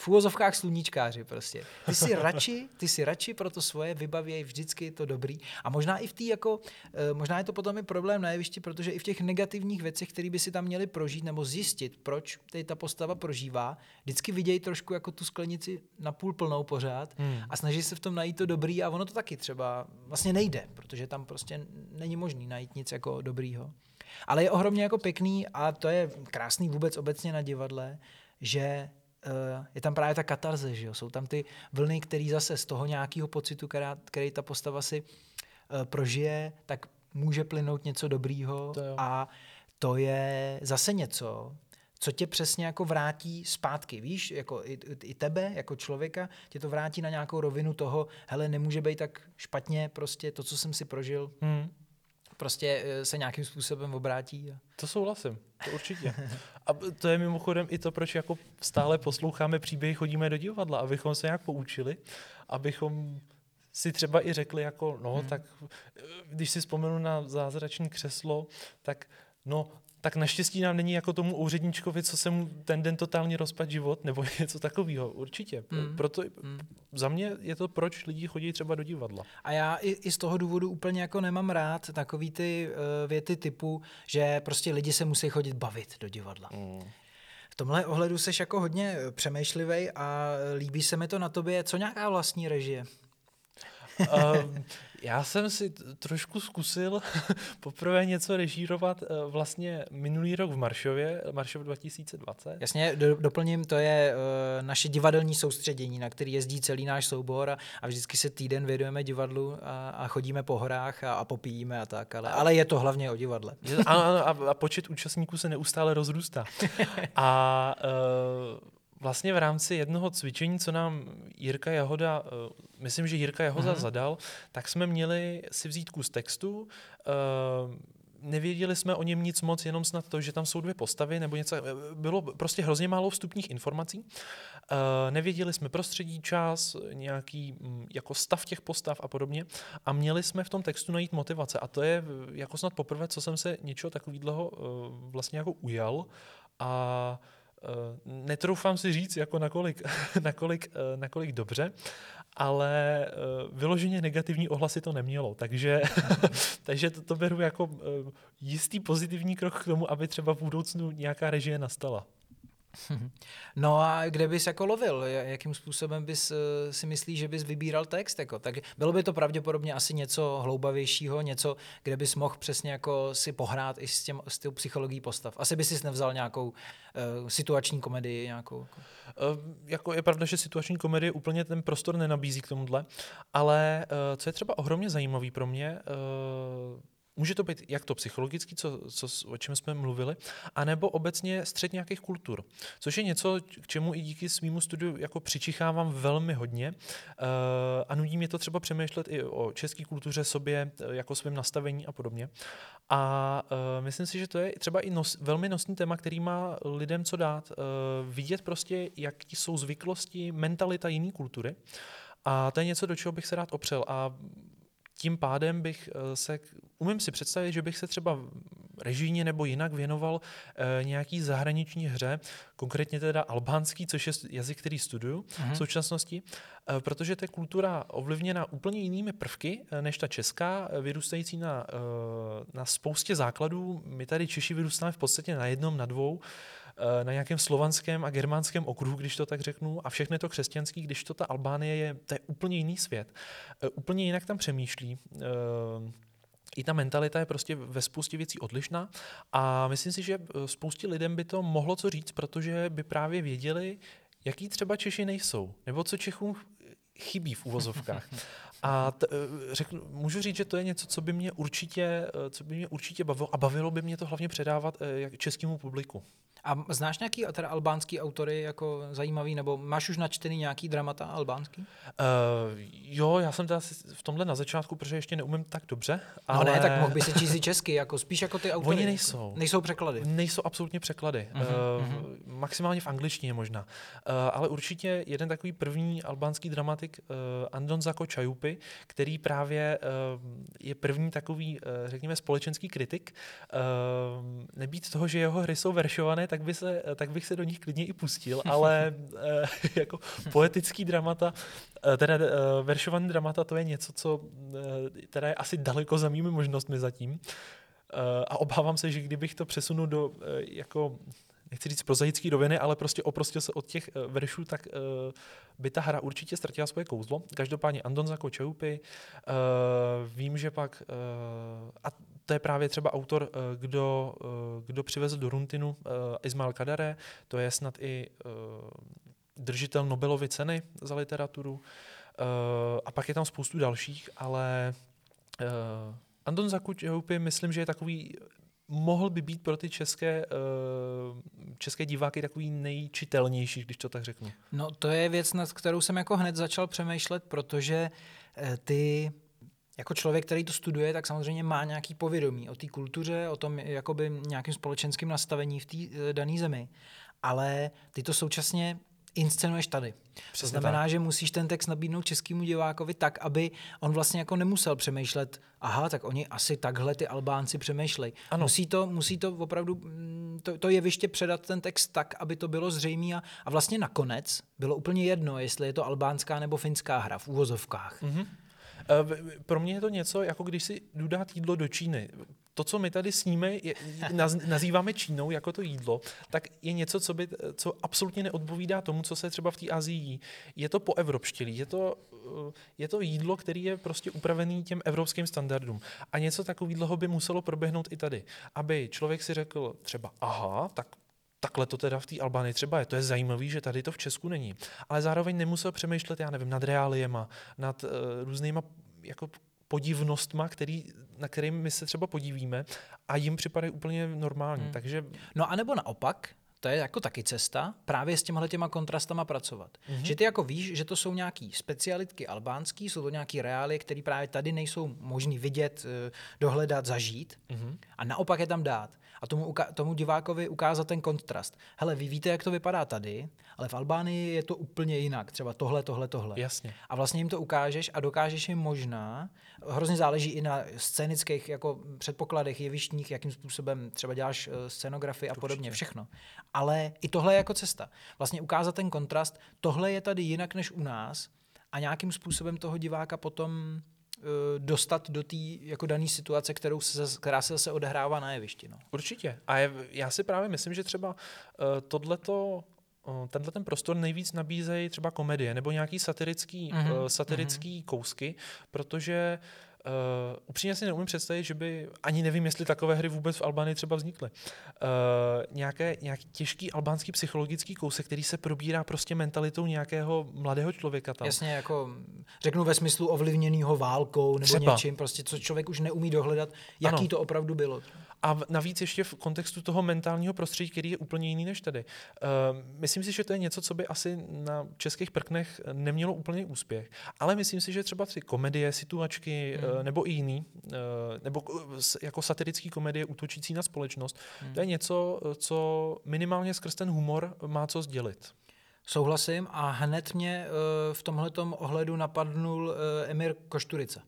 v úvozovkách sluníčkáři prostě. Ty si radši, ty si radši pro to svoje vybavěj vždycky to dobrý. A možná i v té jako, eh, možná je to potom i problém na jevišti, protože i v těch negativních věcech, které by si tam měli prožít nebo zjistit, proč tady ta postava prožívá, vždycky vidějí trošku jako tu sklenici na půl plnou pořád hmm. a snaží se v tom najít to dobrý a ono to taky třeba vlastně nejde, protože tam prostě není možný najít nic jako dobrýho. Ale je ohromně jako pěkný a to je krásný vůbec obecně na divadle, že je tam právě ta katarze, že jo? jsou tam ty vlny, které zase z toho nějakého pocitu, která, který ta postava si uh, prožije, tak může plynout něco dobrýho To jo. a to je zase něco, co tě přesně jako vrátí zpátky, víš, jako i, i tebe, jako člověka, tě to vrátí na nějakou rovinu toho, hele, nemůže být tak špatně, prostě to, co jsem si prožil, Hmm. Prostě eh, se nějakým způsobem obrátí. A... To souhlasím, to určitě. A to je mimochodem i to, proč jako stále posloucháme příběhy, chodíme do divadla, abychom se nějak poučili, abychom si třeba i řekli jako, no, hmm. tak eh, když si vzpomenu na zázrační křeslo, tak no, tak naštěstí nám není jako tomu úředníčkovi, co se mu ten den totálně rozpad život, nebo něco takového, určitě. Hmm. Proto za mě je to, proč lidi chodí třeba do divadla. A já i, i z toho důvodu úplně jako nemám rád takový ty uh, věty typu, že prostě lidi se musí chodit bavit do divadla. Mm. V tomhle ohledu seš jako hodně přemýšlivý a líbí se mi to na tobě. Co nějaká vlastní režie? Uh, já jsem si trošku zkusil poprvé něco režírovat uh, vlastně minulý rok v Maršově, Maršov 2020. Jasně, do, doplním, to je uh, naše divadelní soustředění, na který jezdí celý náš soubor a, a vždycky se týden věnujeme divadlu a, a chodíme po horách a, a popíjíme a tak, ale, ale je to hlavně o divadle. Ano, a, a počet účastníků se neustále rozrůstá. A uh, vlastně v rámci jednoho cvičení, co nám Jirka Jahoda, uh, myslím, že Jirka Jahoda Mhm. zadal, tak jsme měli si vzít kus textu, uh, nevěděli jsme o něm nic moc, jenom snad to, že tam jsou dvě postavy nebo něco. Bylo prostě hrozně málo vstupních informací. Nevěděli jsme prostředí, čas, nějaký mm, jako stav těch postav a podobně. A měli jsme v tom textu najít motivace. A to je jako snad poprvé, co jsem se něčeho takového vlastně jako ujal. A uh, netroufám si říct, jako nakolik, nakolik, uh, nakolik dobře, ale uh, vyloženě negativní ohlasy to nemělo. Takže, takže to, to beru jako jistý pozitivní krok k tomu, aby třeba v budoucnu nějaká režie nastala. No a kde bys jako lovil? Ja- Jakým způsobem bys eh, si myslíš, že bys vybíral text? Jako? Tak bylo by to pravděpodobně asi něco hloubavějšího, něco, kde bys mohl přesně jako si pohrát i s, těm, s tou psychologií postav. Asi bys si nevzal nějakou uh, situační komedii, nějakou. Jako. Uh, jako je pravda, že situační komedie úplně ten prostor nenabízí k tomuhle, ale uh, co je třeba ohromně zajímavý pro mě, uh, může to být jak to psychologicky, co, co, o čem jsme mluvili, anebo obecně střed nějakých kultur, což je něco, k čemu i díky svýmu studiu jako přičichávám velmi hodně uh, a nudí mě to třeba přemýšlet i o české kultuře, sobě, eh, jako svém nastavení a podobně. A uh, myslím si, že to je třeba i nos, velmi nosný téma, který má lidem co dát. Vidět prostě, jaký jsou zvyklosti, mentalita jiné kultury. A to je něco, do čeho bych se rád opřel. A tím pádem bych eh, se, umím si představit, že bych se třeba režijně nebo jinak věnoval eh, nějaký zahraniční hře, konkrétně teda albánský, což je jazyk, který studuju Mhm. v současnosti, eh, protože to je kultura ovlivněna úplně jinými prvky než ta česká, vyrůstající na, na spoustě základů. My tady Češi vyrůstáme v podstatě na jednom, na dvou, na nějakém slovanském a germánském okruhu, když to tak řeknu, a všechno je to křesťanský, když to ta Albánie je, to je úplně jiný svět. Eh, Úplně jinak tam přemýšlí. eh, I ta mentalita je prostě ve spoustě věcí odlišná a myslím si, že eh, spoustě lidem by to mohlo co říct, protože by právě věděli, jaký třeba Češi nejsou, nebo co Čechům chybí v uvozovkách. A t, eh, řeknu, můžu říct, že to je něco, co by mě určitě, eh, co by mě určitě bavilo a bavilo by mě to hlavně předávat eh, českému publiku. A znáš nějaký teda albánský autory jako zajímavý, nebo máš už načtený nějaký dramata albánský? Uh, jo, já jsem teda v tomhle na začátku, protože ještě neumím tak dobře. Ale... No ne, tak mohl by se číst i česky, jako spíš jako ty autory. Oni nejsou. Nejsou překlady. Nejsou absolutně překlady. Mhm, Uh, maximálně v angličtině možná. Uh, ale určitě jeden takový první albánský dramatik, uh, Andon Zako Čajupy, který právě uh, je první takový, uh, řekněme, společenský kritik. Uh, nebýt toho, že jeho hry jsou veršované, tak, by se, tak bych se do nich klidně i pustil, ale eh, jako poetický dramata, eh, teda eh, veršovaný dramata, to je něco, co eh, teda je asi daleko za mými možnostmi zatím. Eh, a obávám se, že kdybych to přesunul do eh, jako nechci říct prozaický roviny, ale prostě oprostil se od těch veršů, tak uh, by ta hra určitě ztratila svoje kouzlo. Každopádně Andon Zako Čeupy, uh, vím, že pak, uh, a to je právě třeba autor, uh, kdo, uh, kdo přivezl do Runtinu uh, Ismail Kadare, to je snad i držitel Nobelovy ceny za literaturu. A pak je tam spoustu dalších, ale Andon Zakučehoupy myslím, že je takový mohl by být pro ty české, české diváky takový nejčitelnější, když to tak řeknu. No to je věc, nad kterou jsem jako hned začal přemýšlet, protože ty jako člověk, který to studuje, tak samozřejmě má nějaký povědomí o té kultuře, o tom jakoby nějakým společenským nastavení v té uh, dané zemi. Ale ty to současně inscenuješ tady. Přesně to znamená, tak. že musíš ten text nabídnout českému divákovi tak, aby on vlastně jako nemusel přemýšlet, aha, tak oni asi takhle ty Albánci přemýšlejí. Musí to, musí to opravdu, mm, to, to jeviště předat ten text tak, aby to bylo zřejmé a, a vlastně nakonec bylo úplně jedno, jestli je to albánská nebo finská hra v úvozovkách. Mm-hmm. Pro mě je to něco, jako když si jdu dát jídlo do Číny to, co my tady sníme, je, naz, nazýváme Čínou jako to jídlo, tak je něco, co, by, co absolutně neodpovídá tomu, co se třeba v té Azii jí. Je to po evropštělí, je to, eh, je to jídlo, který je prostě upravený těm evropským standardům. A něco takového by muselo proběhnout i tady. Aby člověk si řekl třeba, aha, tak takhle to teda v té Albánii třeba je. To je zajímavé, že tady to v Česku není. Ale zároveň nemusel přemýšlet, já nevím, nad reáliema, nad uh, různýma jako podivnostma, který, na kterým my se třeba podívíme a jim připadají úplně normální. Hmm. Takže... No a nebo naopak, to je jako taky cesta, právě s těmhle těma kontrastama pracovat. Mm-hmm. Že ty jako víš, že to jsou nějaký specialitky albánský, jsou to nějaký reály, které právě tady nejsou možný vidět, eh, dohledat, zažít mm-hmm. a naopak je tam dát a tomu, tomu divákovi ukázat ten kontrast. Hele, vy víte, jak to vypadá tady, ale v Albánii je to úplně jinak. Třeba tohle, tohle, tohle. Jasně. A vlastně jim to ukážeš a dokážeš jim možná, hrozně záleží i na scénických jako předpokladech, jevištních, jakým způsobem třeba děláš eh, scenografii a podobně, všechno. Ale i tohle je jako cesta. Vlastně ukázat ten kontrast, tohle je tady jinak než u nás a nějakým způsobem toho diváka potom dostat do té jako dané situace, kterou se, která se zase odehrává na jevišti. No. Určitě. A je, já si právě myslím, že třeba uh, tohleto uh, tenhle ten prostor nejvíc nabízejí třeba komedie nebo nějaký satirický, mm-hmm. uh, satirický mm-hmm. kousky, protože uh, Uh, upřímně si neumím představit, že by, ani nevím, jestli takové hry vůbec v Albánii třeba vznikly. Uh, nějaké, nějaký těžký albánský psychologický kousek, který se probírá prostě mentalitou nějakého mladého člověka tam. Jasně, jako řeknu ve smyslu ovlivněného válkou nebo třeba. něčím, prostě co člověk už neumí dohledat, jaký ano. to opravdu bylo. A navíc ještě v kontextu toho mentálního prostředí, který je úplně jiný než tady. Uh, myslím si, že to je něco, co by asi na českých prknech nemělo úplně úspěch. Ale myslím si, že třeba ty komedie, situačky hmm. Uh, nebo i jiný, uh, nebo jako satirický komedie útočící na společnost, hmm. to je něco, co minimálně skrz ten humor má co sdělit. Souhlasím a hned mě v tomhle ohledu napadnul Emir Košturica.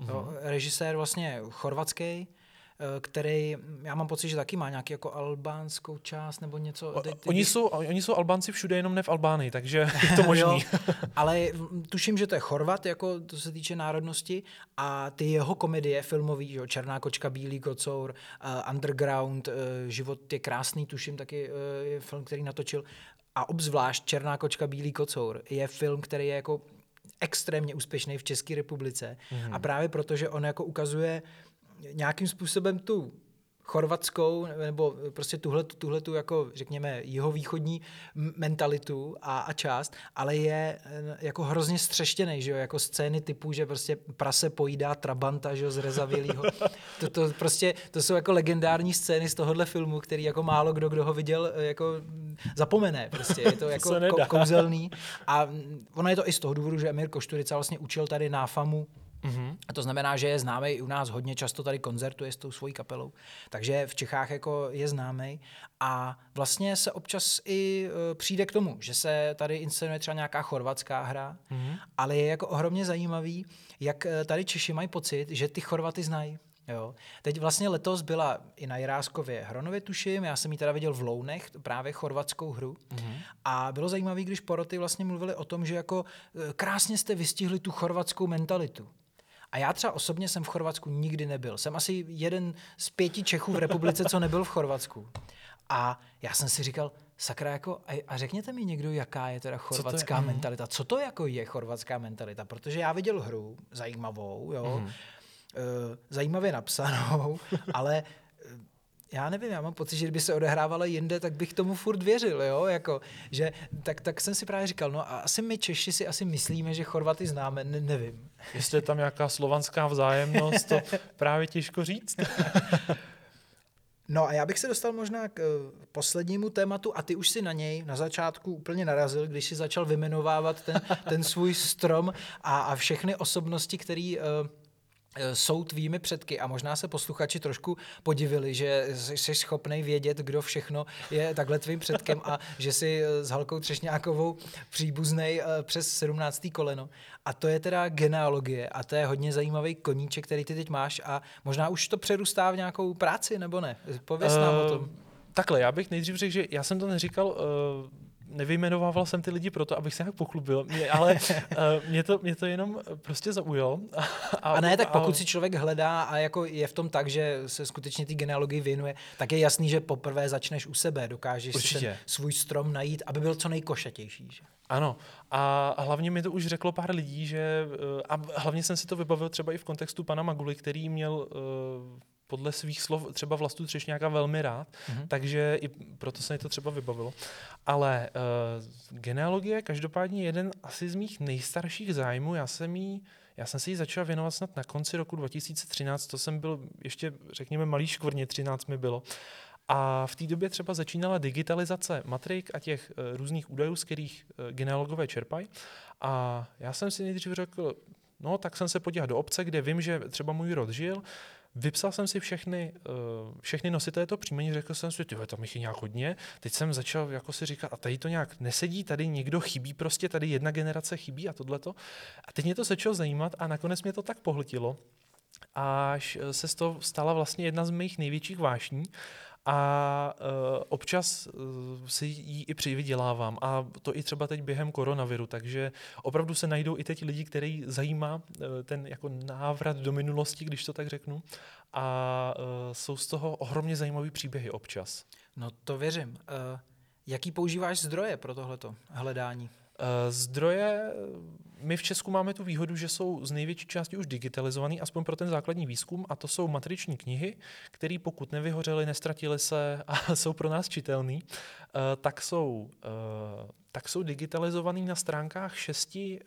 Mm-hmm. režisér vlastně chorvatský, Eh, který, já mám pocit, že taky má nějaký jako albánskou část nebo něco. O, ty, ty, oni, jsou, oni jsou Albánci všude, jenom ne v Albánii, takže je to možný. ale tuším, že to je Chorvat, jako to se týče národnosti a ty jeho komedie filmový, že, Černá kočka, Bílý kocour, uh, Underground, uh, Život je krásný, tuším taky uh, je film, který natočil a obzvlášť Černá kočka, Bílý kocour je film, který je jako extrémně úspěšný v České republice mm. a právě protože on jako ukazuje nějakým způsobem tu chorvatskou nebo prostě tuhle, tuhle tu jako řekněme jihovýchodní mentalitu a, a část, ale je eh, jako hrozně střeštěný, že jo, jako scény typu, že prostě prase pojídá trabanta, že jo, z rezavělýho. To, to, prostě, to jsou jako legendární scény z tohohle filmu, který jako málo kdo, kdo ho viděl, eh, jako zapomene prostě, je to jako to kouzelný. A ono je to i z toho důvodu, že Emir Košturica vlastně učil tady náfamu Mm-hmm. A to znamená, že je známý i u nás hodně často tady koncertuje s tou svojí kapelou. Takže v Čechách jako je známý a vlastně se občas i uh, přijde k tomu, že se tady inscenuje třeba nějaká chorvatská hra, mm-hmm. ale je jako ohromně zajímavý, jak e, tady Češi mají pocit, že ty Chorvaty znají. Jo. Teď vlastně letos byla i na Jiráskově Hronově, tuším, já jsem ji teda viděl v Lounech, právě chorvatskou hru. Mm-hmm. A bylo zajímavé, když poroty vlastně mluvili o tom, že jako e, krásně jste vystihli tu chorvatskou mentalitu. A já třeba osobně jsem v Chorvatsku nikdy nebyl. Jsem asi jeden z pěti Čechů v republice, co nebyl v Chorvatsku. A já jsem si říkal, sakra, jako, a, a řekněte mi někdo, jaká je teda chorvatská co je? Mhm. mentalita. Co to jako je chorvatská mentalita? Protože já viděl hru zajímavou, jo, mm. zajímavě napsanou, ale já nevím, já mám pocit, že kdyby se odehrávala jinde, tak bych tomu furt věřil, jo, jako, že, tak, tak jsem si právě říkal, no a asi my Češi si asi myslíme, že Chorvaty známe, ne, nevím. Jestli je tam nějaká slovanská vzájemnost, to právě těžko říct. No a já bych se dostal možná k uh, poslednímu tématu a ty už si na něj na začátku úplně narazil, když si začal vymenovávat ten, ten svůj strom a, a všechny osobnosti, který uh, Eh, jsou tvými předky a možná se posluchači trošku podivili, že jsi schopný vědět, kdo všechno je takhle tvým předkem a že jsi eh, s Halkou Třešňákovou příbuznej eh, přes 17. koleno. A to je teda genealogie a to je hodně zajímavý koníček, který ty teď máš a možná už to přerůstá v nějakou práci, nebo ne? Pověz nám uh, o tom. Takhle, já bych nejdřív řekl, že já jsem to neříkal uh nevyjmenovával jsem ty lidi proto, abych se nějak pochlubil, mě, ale uh, mě, to, mě to jenom prostě zaujalo. A, a ne, tak pokud a... si člověk hledá a jako je v tom tak, že se skutečně ty genealogii věnuje, tak je jasný, že poprvé začneš u sebe, dokážeš Určitě. si ten svůj strom najít, aby byl co nejkošatější. Že? Ano, a hlavně mi to už řeklo pár lidí, že eh, a hlavně jsem si to vybavil třeba i v kontextu pana Maguly, který měl uh, podle svých slov třeba Vlastu Třešňáka velmi rád, mm-hmm. takže i proto se mi to třeba vybavilo. Ale uh, genealogie každopádně jeden asi z mých nejstarších zájmů, já jsem jí já jsem si ji začal věnovat snad na konci roku 2013, to jsem byl ještě, řekněme, malý škvrně, 13 mi bylo. A v té době třeba začínala digitalizace matrik a těch uh, různých údajů, z kterých uh, genealogové čerpají. A já jsem si nejdřív řekl, no tak jsem se podíval do obce, kde vím, že třeba můj rod žil, Vypsal jsem si všechny, uh, všechny nositele to příjmení, řekl jsem si, tyhle, tam jich je nějak hodně. Teď jsem začal jako si říkat, a tady to nějak nesedí, tady někdo chybí, prostě tady jedna generace chybí a tohleto. A teď mě to začalo zajímat a nakonec mě to tak pohltilo, až se z toho stala vlastně jedna z mých největších vášní a uh, občas uh, si ji i přivydělávám a to i třeba teď během koronaviru, takže opravdu se najdou i teď lidi, který zajímá uh, ten jako návrat do minulosti, když to tak řeknu a uh, jsou z toho ohromně zajímavé příběhy občas. No to věřím. Uh, jaký používáš zdroje pro tohleto hledání? Eh, zdroje, my v Česku máme tu výhodu, že jsou z největší části už digitalizovaný, aspoň pro ten základní výzkum, a to jsou matriční knihy, které pokud nevyhořely, nestratily se a jsou pro nás čitelný, eh, tak jsou, eh, tak jsou digitalizovaný na stránkách šesti,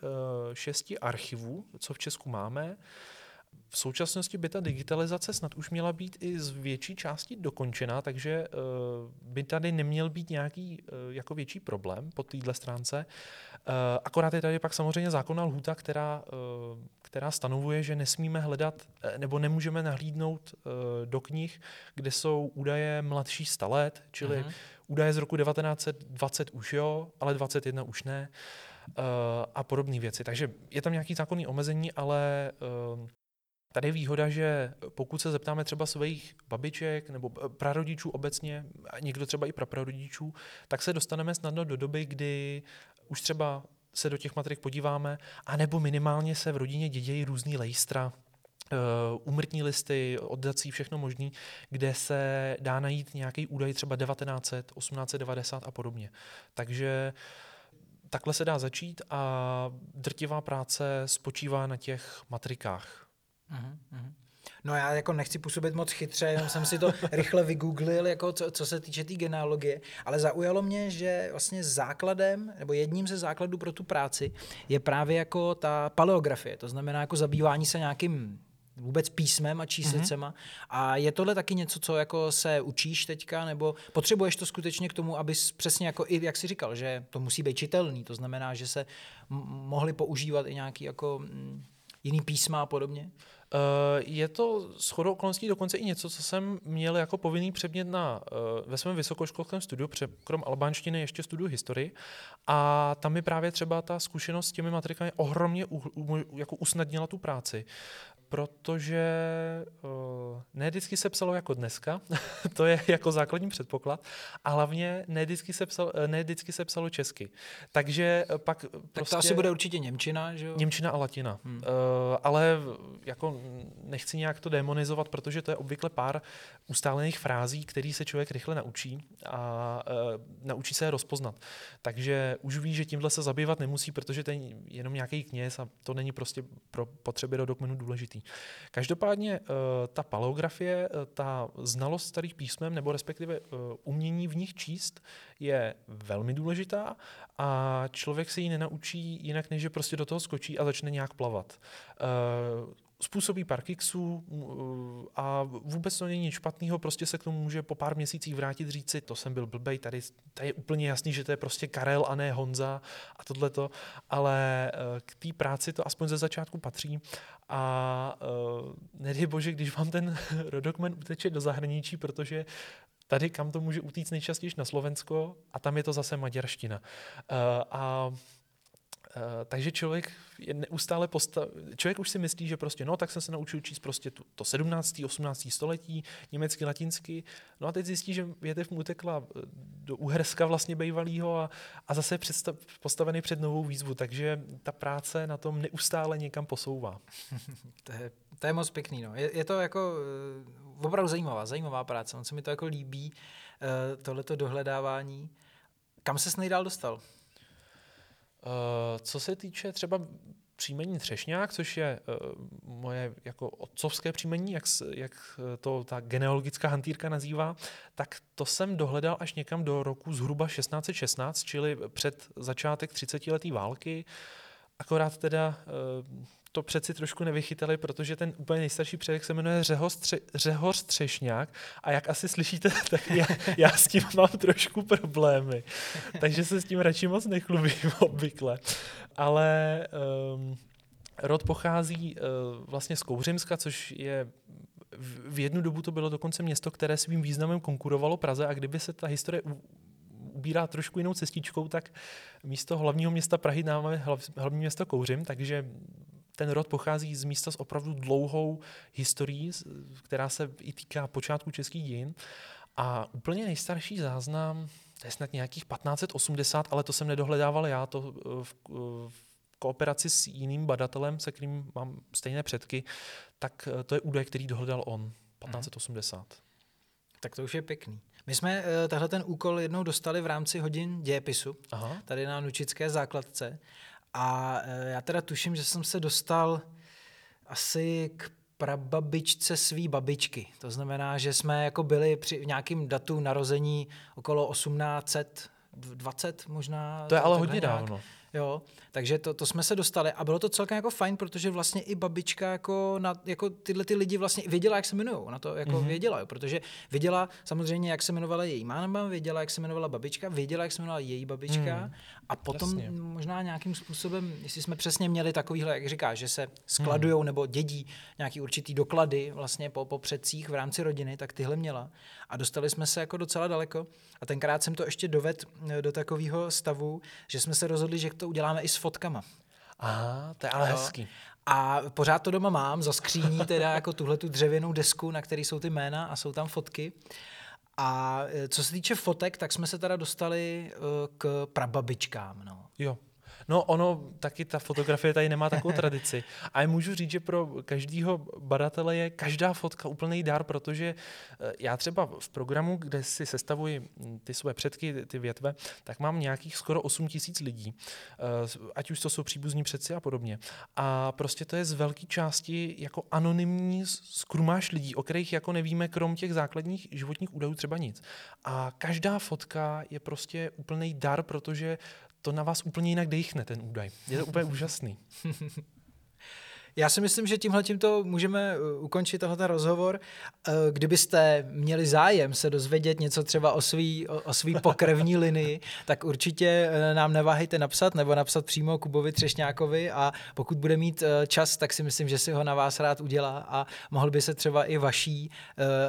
šesti archivů, co v Česku máme. V současnosti by ta digitalizace snad už měla být i z větší části dokončená, takže uh, by tady neměl být nějaký uh, jako větší problém po téhle stránce. Uh, akorát je tady pak samozřejmě zákonná lhůta, která, která stanovuje, že nesmíme hledat nebo nemůžeme nahlídnout do knih, kde jsou údaje mladší 100 let, čili uh-huh. údaje z roku 1920 už jo, ale 21 už ne. A podobné věci. Takže je tam nějaký zákonný omezení, ale Tady je výhoda, že pokud se zeptáme třeba svých babiček nebo prarodičů obecně, někdo třeba i praprarodičů, tak se dostaneme snadno do doby, kdy už třeba se do těch matrik podíváme, anebo minimálně se v rodině dědějí různý lejstra, umrtní eh, listy, oddací, všechno možný, kde se dá najít nějaký údaj třeba 1900, 1890 a podobně. Takže takhle se dá začít a drtivá práce spočívá na těch matrikách. Uh-huh. No já jako nechci působit moc chytře, jenom jsem si to rychle vygooglil, jako co, co se týče té tý genealogie, ale zaujalo mě, že vlastně základem, nebo jedním ze základů pro tu práci je právě jako ta paleografie, to znamená jako zabývání se nějakým vůbec písmem a číslicema. Mm-hmm. A je tohle taky něco, co jako se učíš teďka, nebo potřebuješ to skutečně k tomu, abys přesně jako i, jak jsi říkal, že to musí být čitelný, to znamená, že se m- mohli používat i nějaký jako m, jiný písma a podobně? Eh, je to shodou okolností dokonce i něco, co jsem měl jako povinný předmět na, uh, ve svém vysokoškolském studiu, krom albánštiny ještě studiu historii. A tam mi právě třeba ta zkušenost s těmi matrikami ohromně u, u, jako usnadnila tu práci protože uh, ne vždycky se psalo jako dneska, to je jako základní předpoklad, a hlavně ne vždycky se, psalo, ne vždycky se psalo česky. Takže pak tak prostě... to asi bude určitě Němčina, že jo? Němčina a latina. Hmm. Uh, ale jako nechci nějak to demonizovat, protože to je obvykle pár ustálených frází, který se člověk rychle naučí a uh, naučí se je rozpoznat. Takže už ví, že tímhle se zabývat nemusí, protože to je jenom nějaký kněz a to není prostě pro potřeby do dokumentu důležitý. Každopádně uh, ta paleografie, uh, ta znalost starých písmem nebo respektive uh, umění v nich číst je velmi důležitá a člověk se ji nenaučí jinak, než že prostě do toho skočí a začne nějak plavat. Uh, způsobí pár kiksů a vůbec to není nic špatného, prostě se k tomu může po pár měsících vrátit, říct si, to jsem byl blbej, tady, tady je úplně jasný, že to je prostě Karel a ne Honza a tohleto, ale k té práci to aspoň ze začátku patří a uh, nedej bože, když vám ten rodokmen uteče do zahraničí, protože tady kam to může utíct nejčastěji na Slovensko a tam je to zase maďarština. A takže člověk je neustále postav... Člověk už si myslí, že prostě, no tak jsem se naučil číst prostě tu, to 17. 18. století, německy, latinsky, no a teď zjistí, že větev mu utekla do Uherska vlastně bejvalýho a, a zase představ, postavený před novou výzvu, takže ta práce na tom neustále někam posouvá. to, je, to je moc pěkný, no. Je, je to jako uh, opravdu zajímavá, zajímavá práce, on se mi to jako líbí, tohleto dohledávání. Kam se nejdál dostal? Uh, co se týče třeba příjmení Třešňák, což je uh, moje jako otcovské příjmení, jak, jak to ta genealogická hantýrka nazývá, tak to jsem dohledal až někam do roku zhruba 1616, čili před začátek 30 letý války. Akorát teda uh, to přeci trošku nevychytali, protože ten úplně nejstarší předek se jmenuje Řehoř, Tře- Řehoř Třešňák a jak asi slyšíte, tak já, já s tím mám trošku problémy. Takže se s tím radši moc nechlubím obvykle. Ale um, rod pochází uh, vlastně z Kouřimska, což je v jednu dobu to bylo dokonce město, které svým významem konkurovalo Praze a kdyby se ta historie ubírá trošku jinou cestičkou, tak místo hlavního města Prahy máme hlavní město Kouřim, takže ten rod pochází z místa s opravdu dlouhou historií, která se i týká počátku českých dějin. A úplně nejstarší záznam, to je snad nějakých 1580, ale to jsem nedohledával já, to eh, v, eh, v kooperaci s jiným badatelem, se kterým mám stejné předky, tak eh, to je údaj, který dohledal on, 1580. Mhm. Tak to už je pěkný. My jsme uh, tahle ten úkol jednou dostali v rámci hodin dějepisu, Aha. tady na Nučické základce. A e, já teda tuším, že jsem se dostal asi k prababičce svý babičky. To znamená, že jsme jako byli při nějakým datu narození okolo 1820 možná. To je ale hodně nějak. dávno. Jo, takže to, to jsme se dostali a bylo to celkem jako fajn, protože vlastně i babička jako, na, jako tyhle ty lidi vlastně věděla, jak se jmenují, na to jako mm-hmm. věděla, jo, protože věděla samozřejmě, jak se jmenovala její máma, věděla, jak se jmenovala babička, věděla, jak se jmenovala její babička mm. a potom Jasně. možná nějakým způsobem, jestli jsme přesně měli takovýhle, jak říká, že se skladují mm. nebo dědí nějaký určitý doklady vlastně po, po předcích v rámci rodiny, tak tyhle měla a dostali jsme se jako docela daleko a tenkrát jsem to ještě doved eh, do takového stavu, že jsme se rozhodli, že to uděláme i s fotkama. Aha, to je ale hezký. A pořád to doma mám, za skříní teda jako tuhle tu dřevěnou desku, na které jsou ty jména a jsou tam fotky. A eh, co se týče fotek, tak jsme se teda dostali uh, k prababičkám. No. Jo. No ono, taky ta fotografie tady nemá takovou tradici. A já můžu říct, že pro každého badatele je každá fotka úplný dar, protože eh, já třeba v programu, kde si sestavuji hm, ty své předky, ty větve, tak mám nějakých skoro 8 tisíc lidí, eh, ať už to jsou příbuzní předci a podobně. A prostě to je z velké části jako anonymní skrumáš lidí, o kterých jako nevíme, krom těch základních životních údajů třeba nic. A každá fotka je prostě úplný dar, protože to na vás úplně jinak dechne, ten údaj. Je to úplně úžasný. Já si myslím, že tímhle tímto můžeme uh, ukončit tenhle rozhovor. Uh, kdybyste měli zájem se dozvědět něco třeba o svý, o, o svý pokrevní linii, tak určitě uh, nám neváhejte napsat nebo napsat přímo Kubovi Třešňákovi a pokud bude mít čas, tak si myslím, že si ho na vás rád udělá a mohl by se třeba i vaší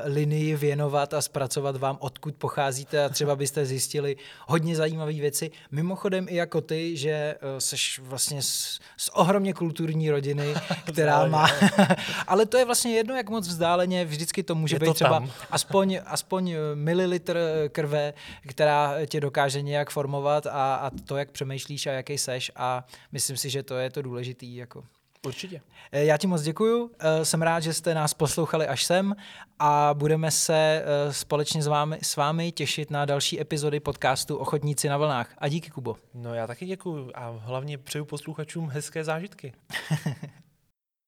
linii věnovat a zpracovat vám, odkud pocházíte a třeba byste zjistili hodně zajímavé věci. Mimochodem i jako ty, že seš vlastně z, z ohromně kulturní rodiny, která má... Ale to je vlastně jedno, jak moc vzdáleně, vždycky to může Je být to třeba tam. aspoň, aspoň eh, mililitr krve, která tě dokáže nějak formovat a, a to, jak přemýšlíš a jaký seš a myslím si, že to je to důležitý. Jako. Určitě. Eh, Já ti moc děkuju, eh, jsem rád, že jste nás poslouchali až sem a budeme se eh, společně s vámi, s vámi těšit na další epizody podcastu Ochotníci na vlnách. A díky, Kubo. No já taky děkuju a hlavně přeju posluchačům hezké zážitky.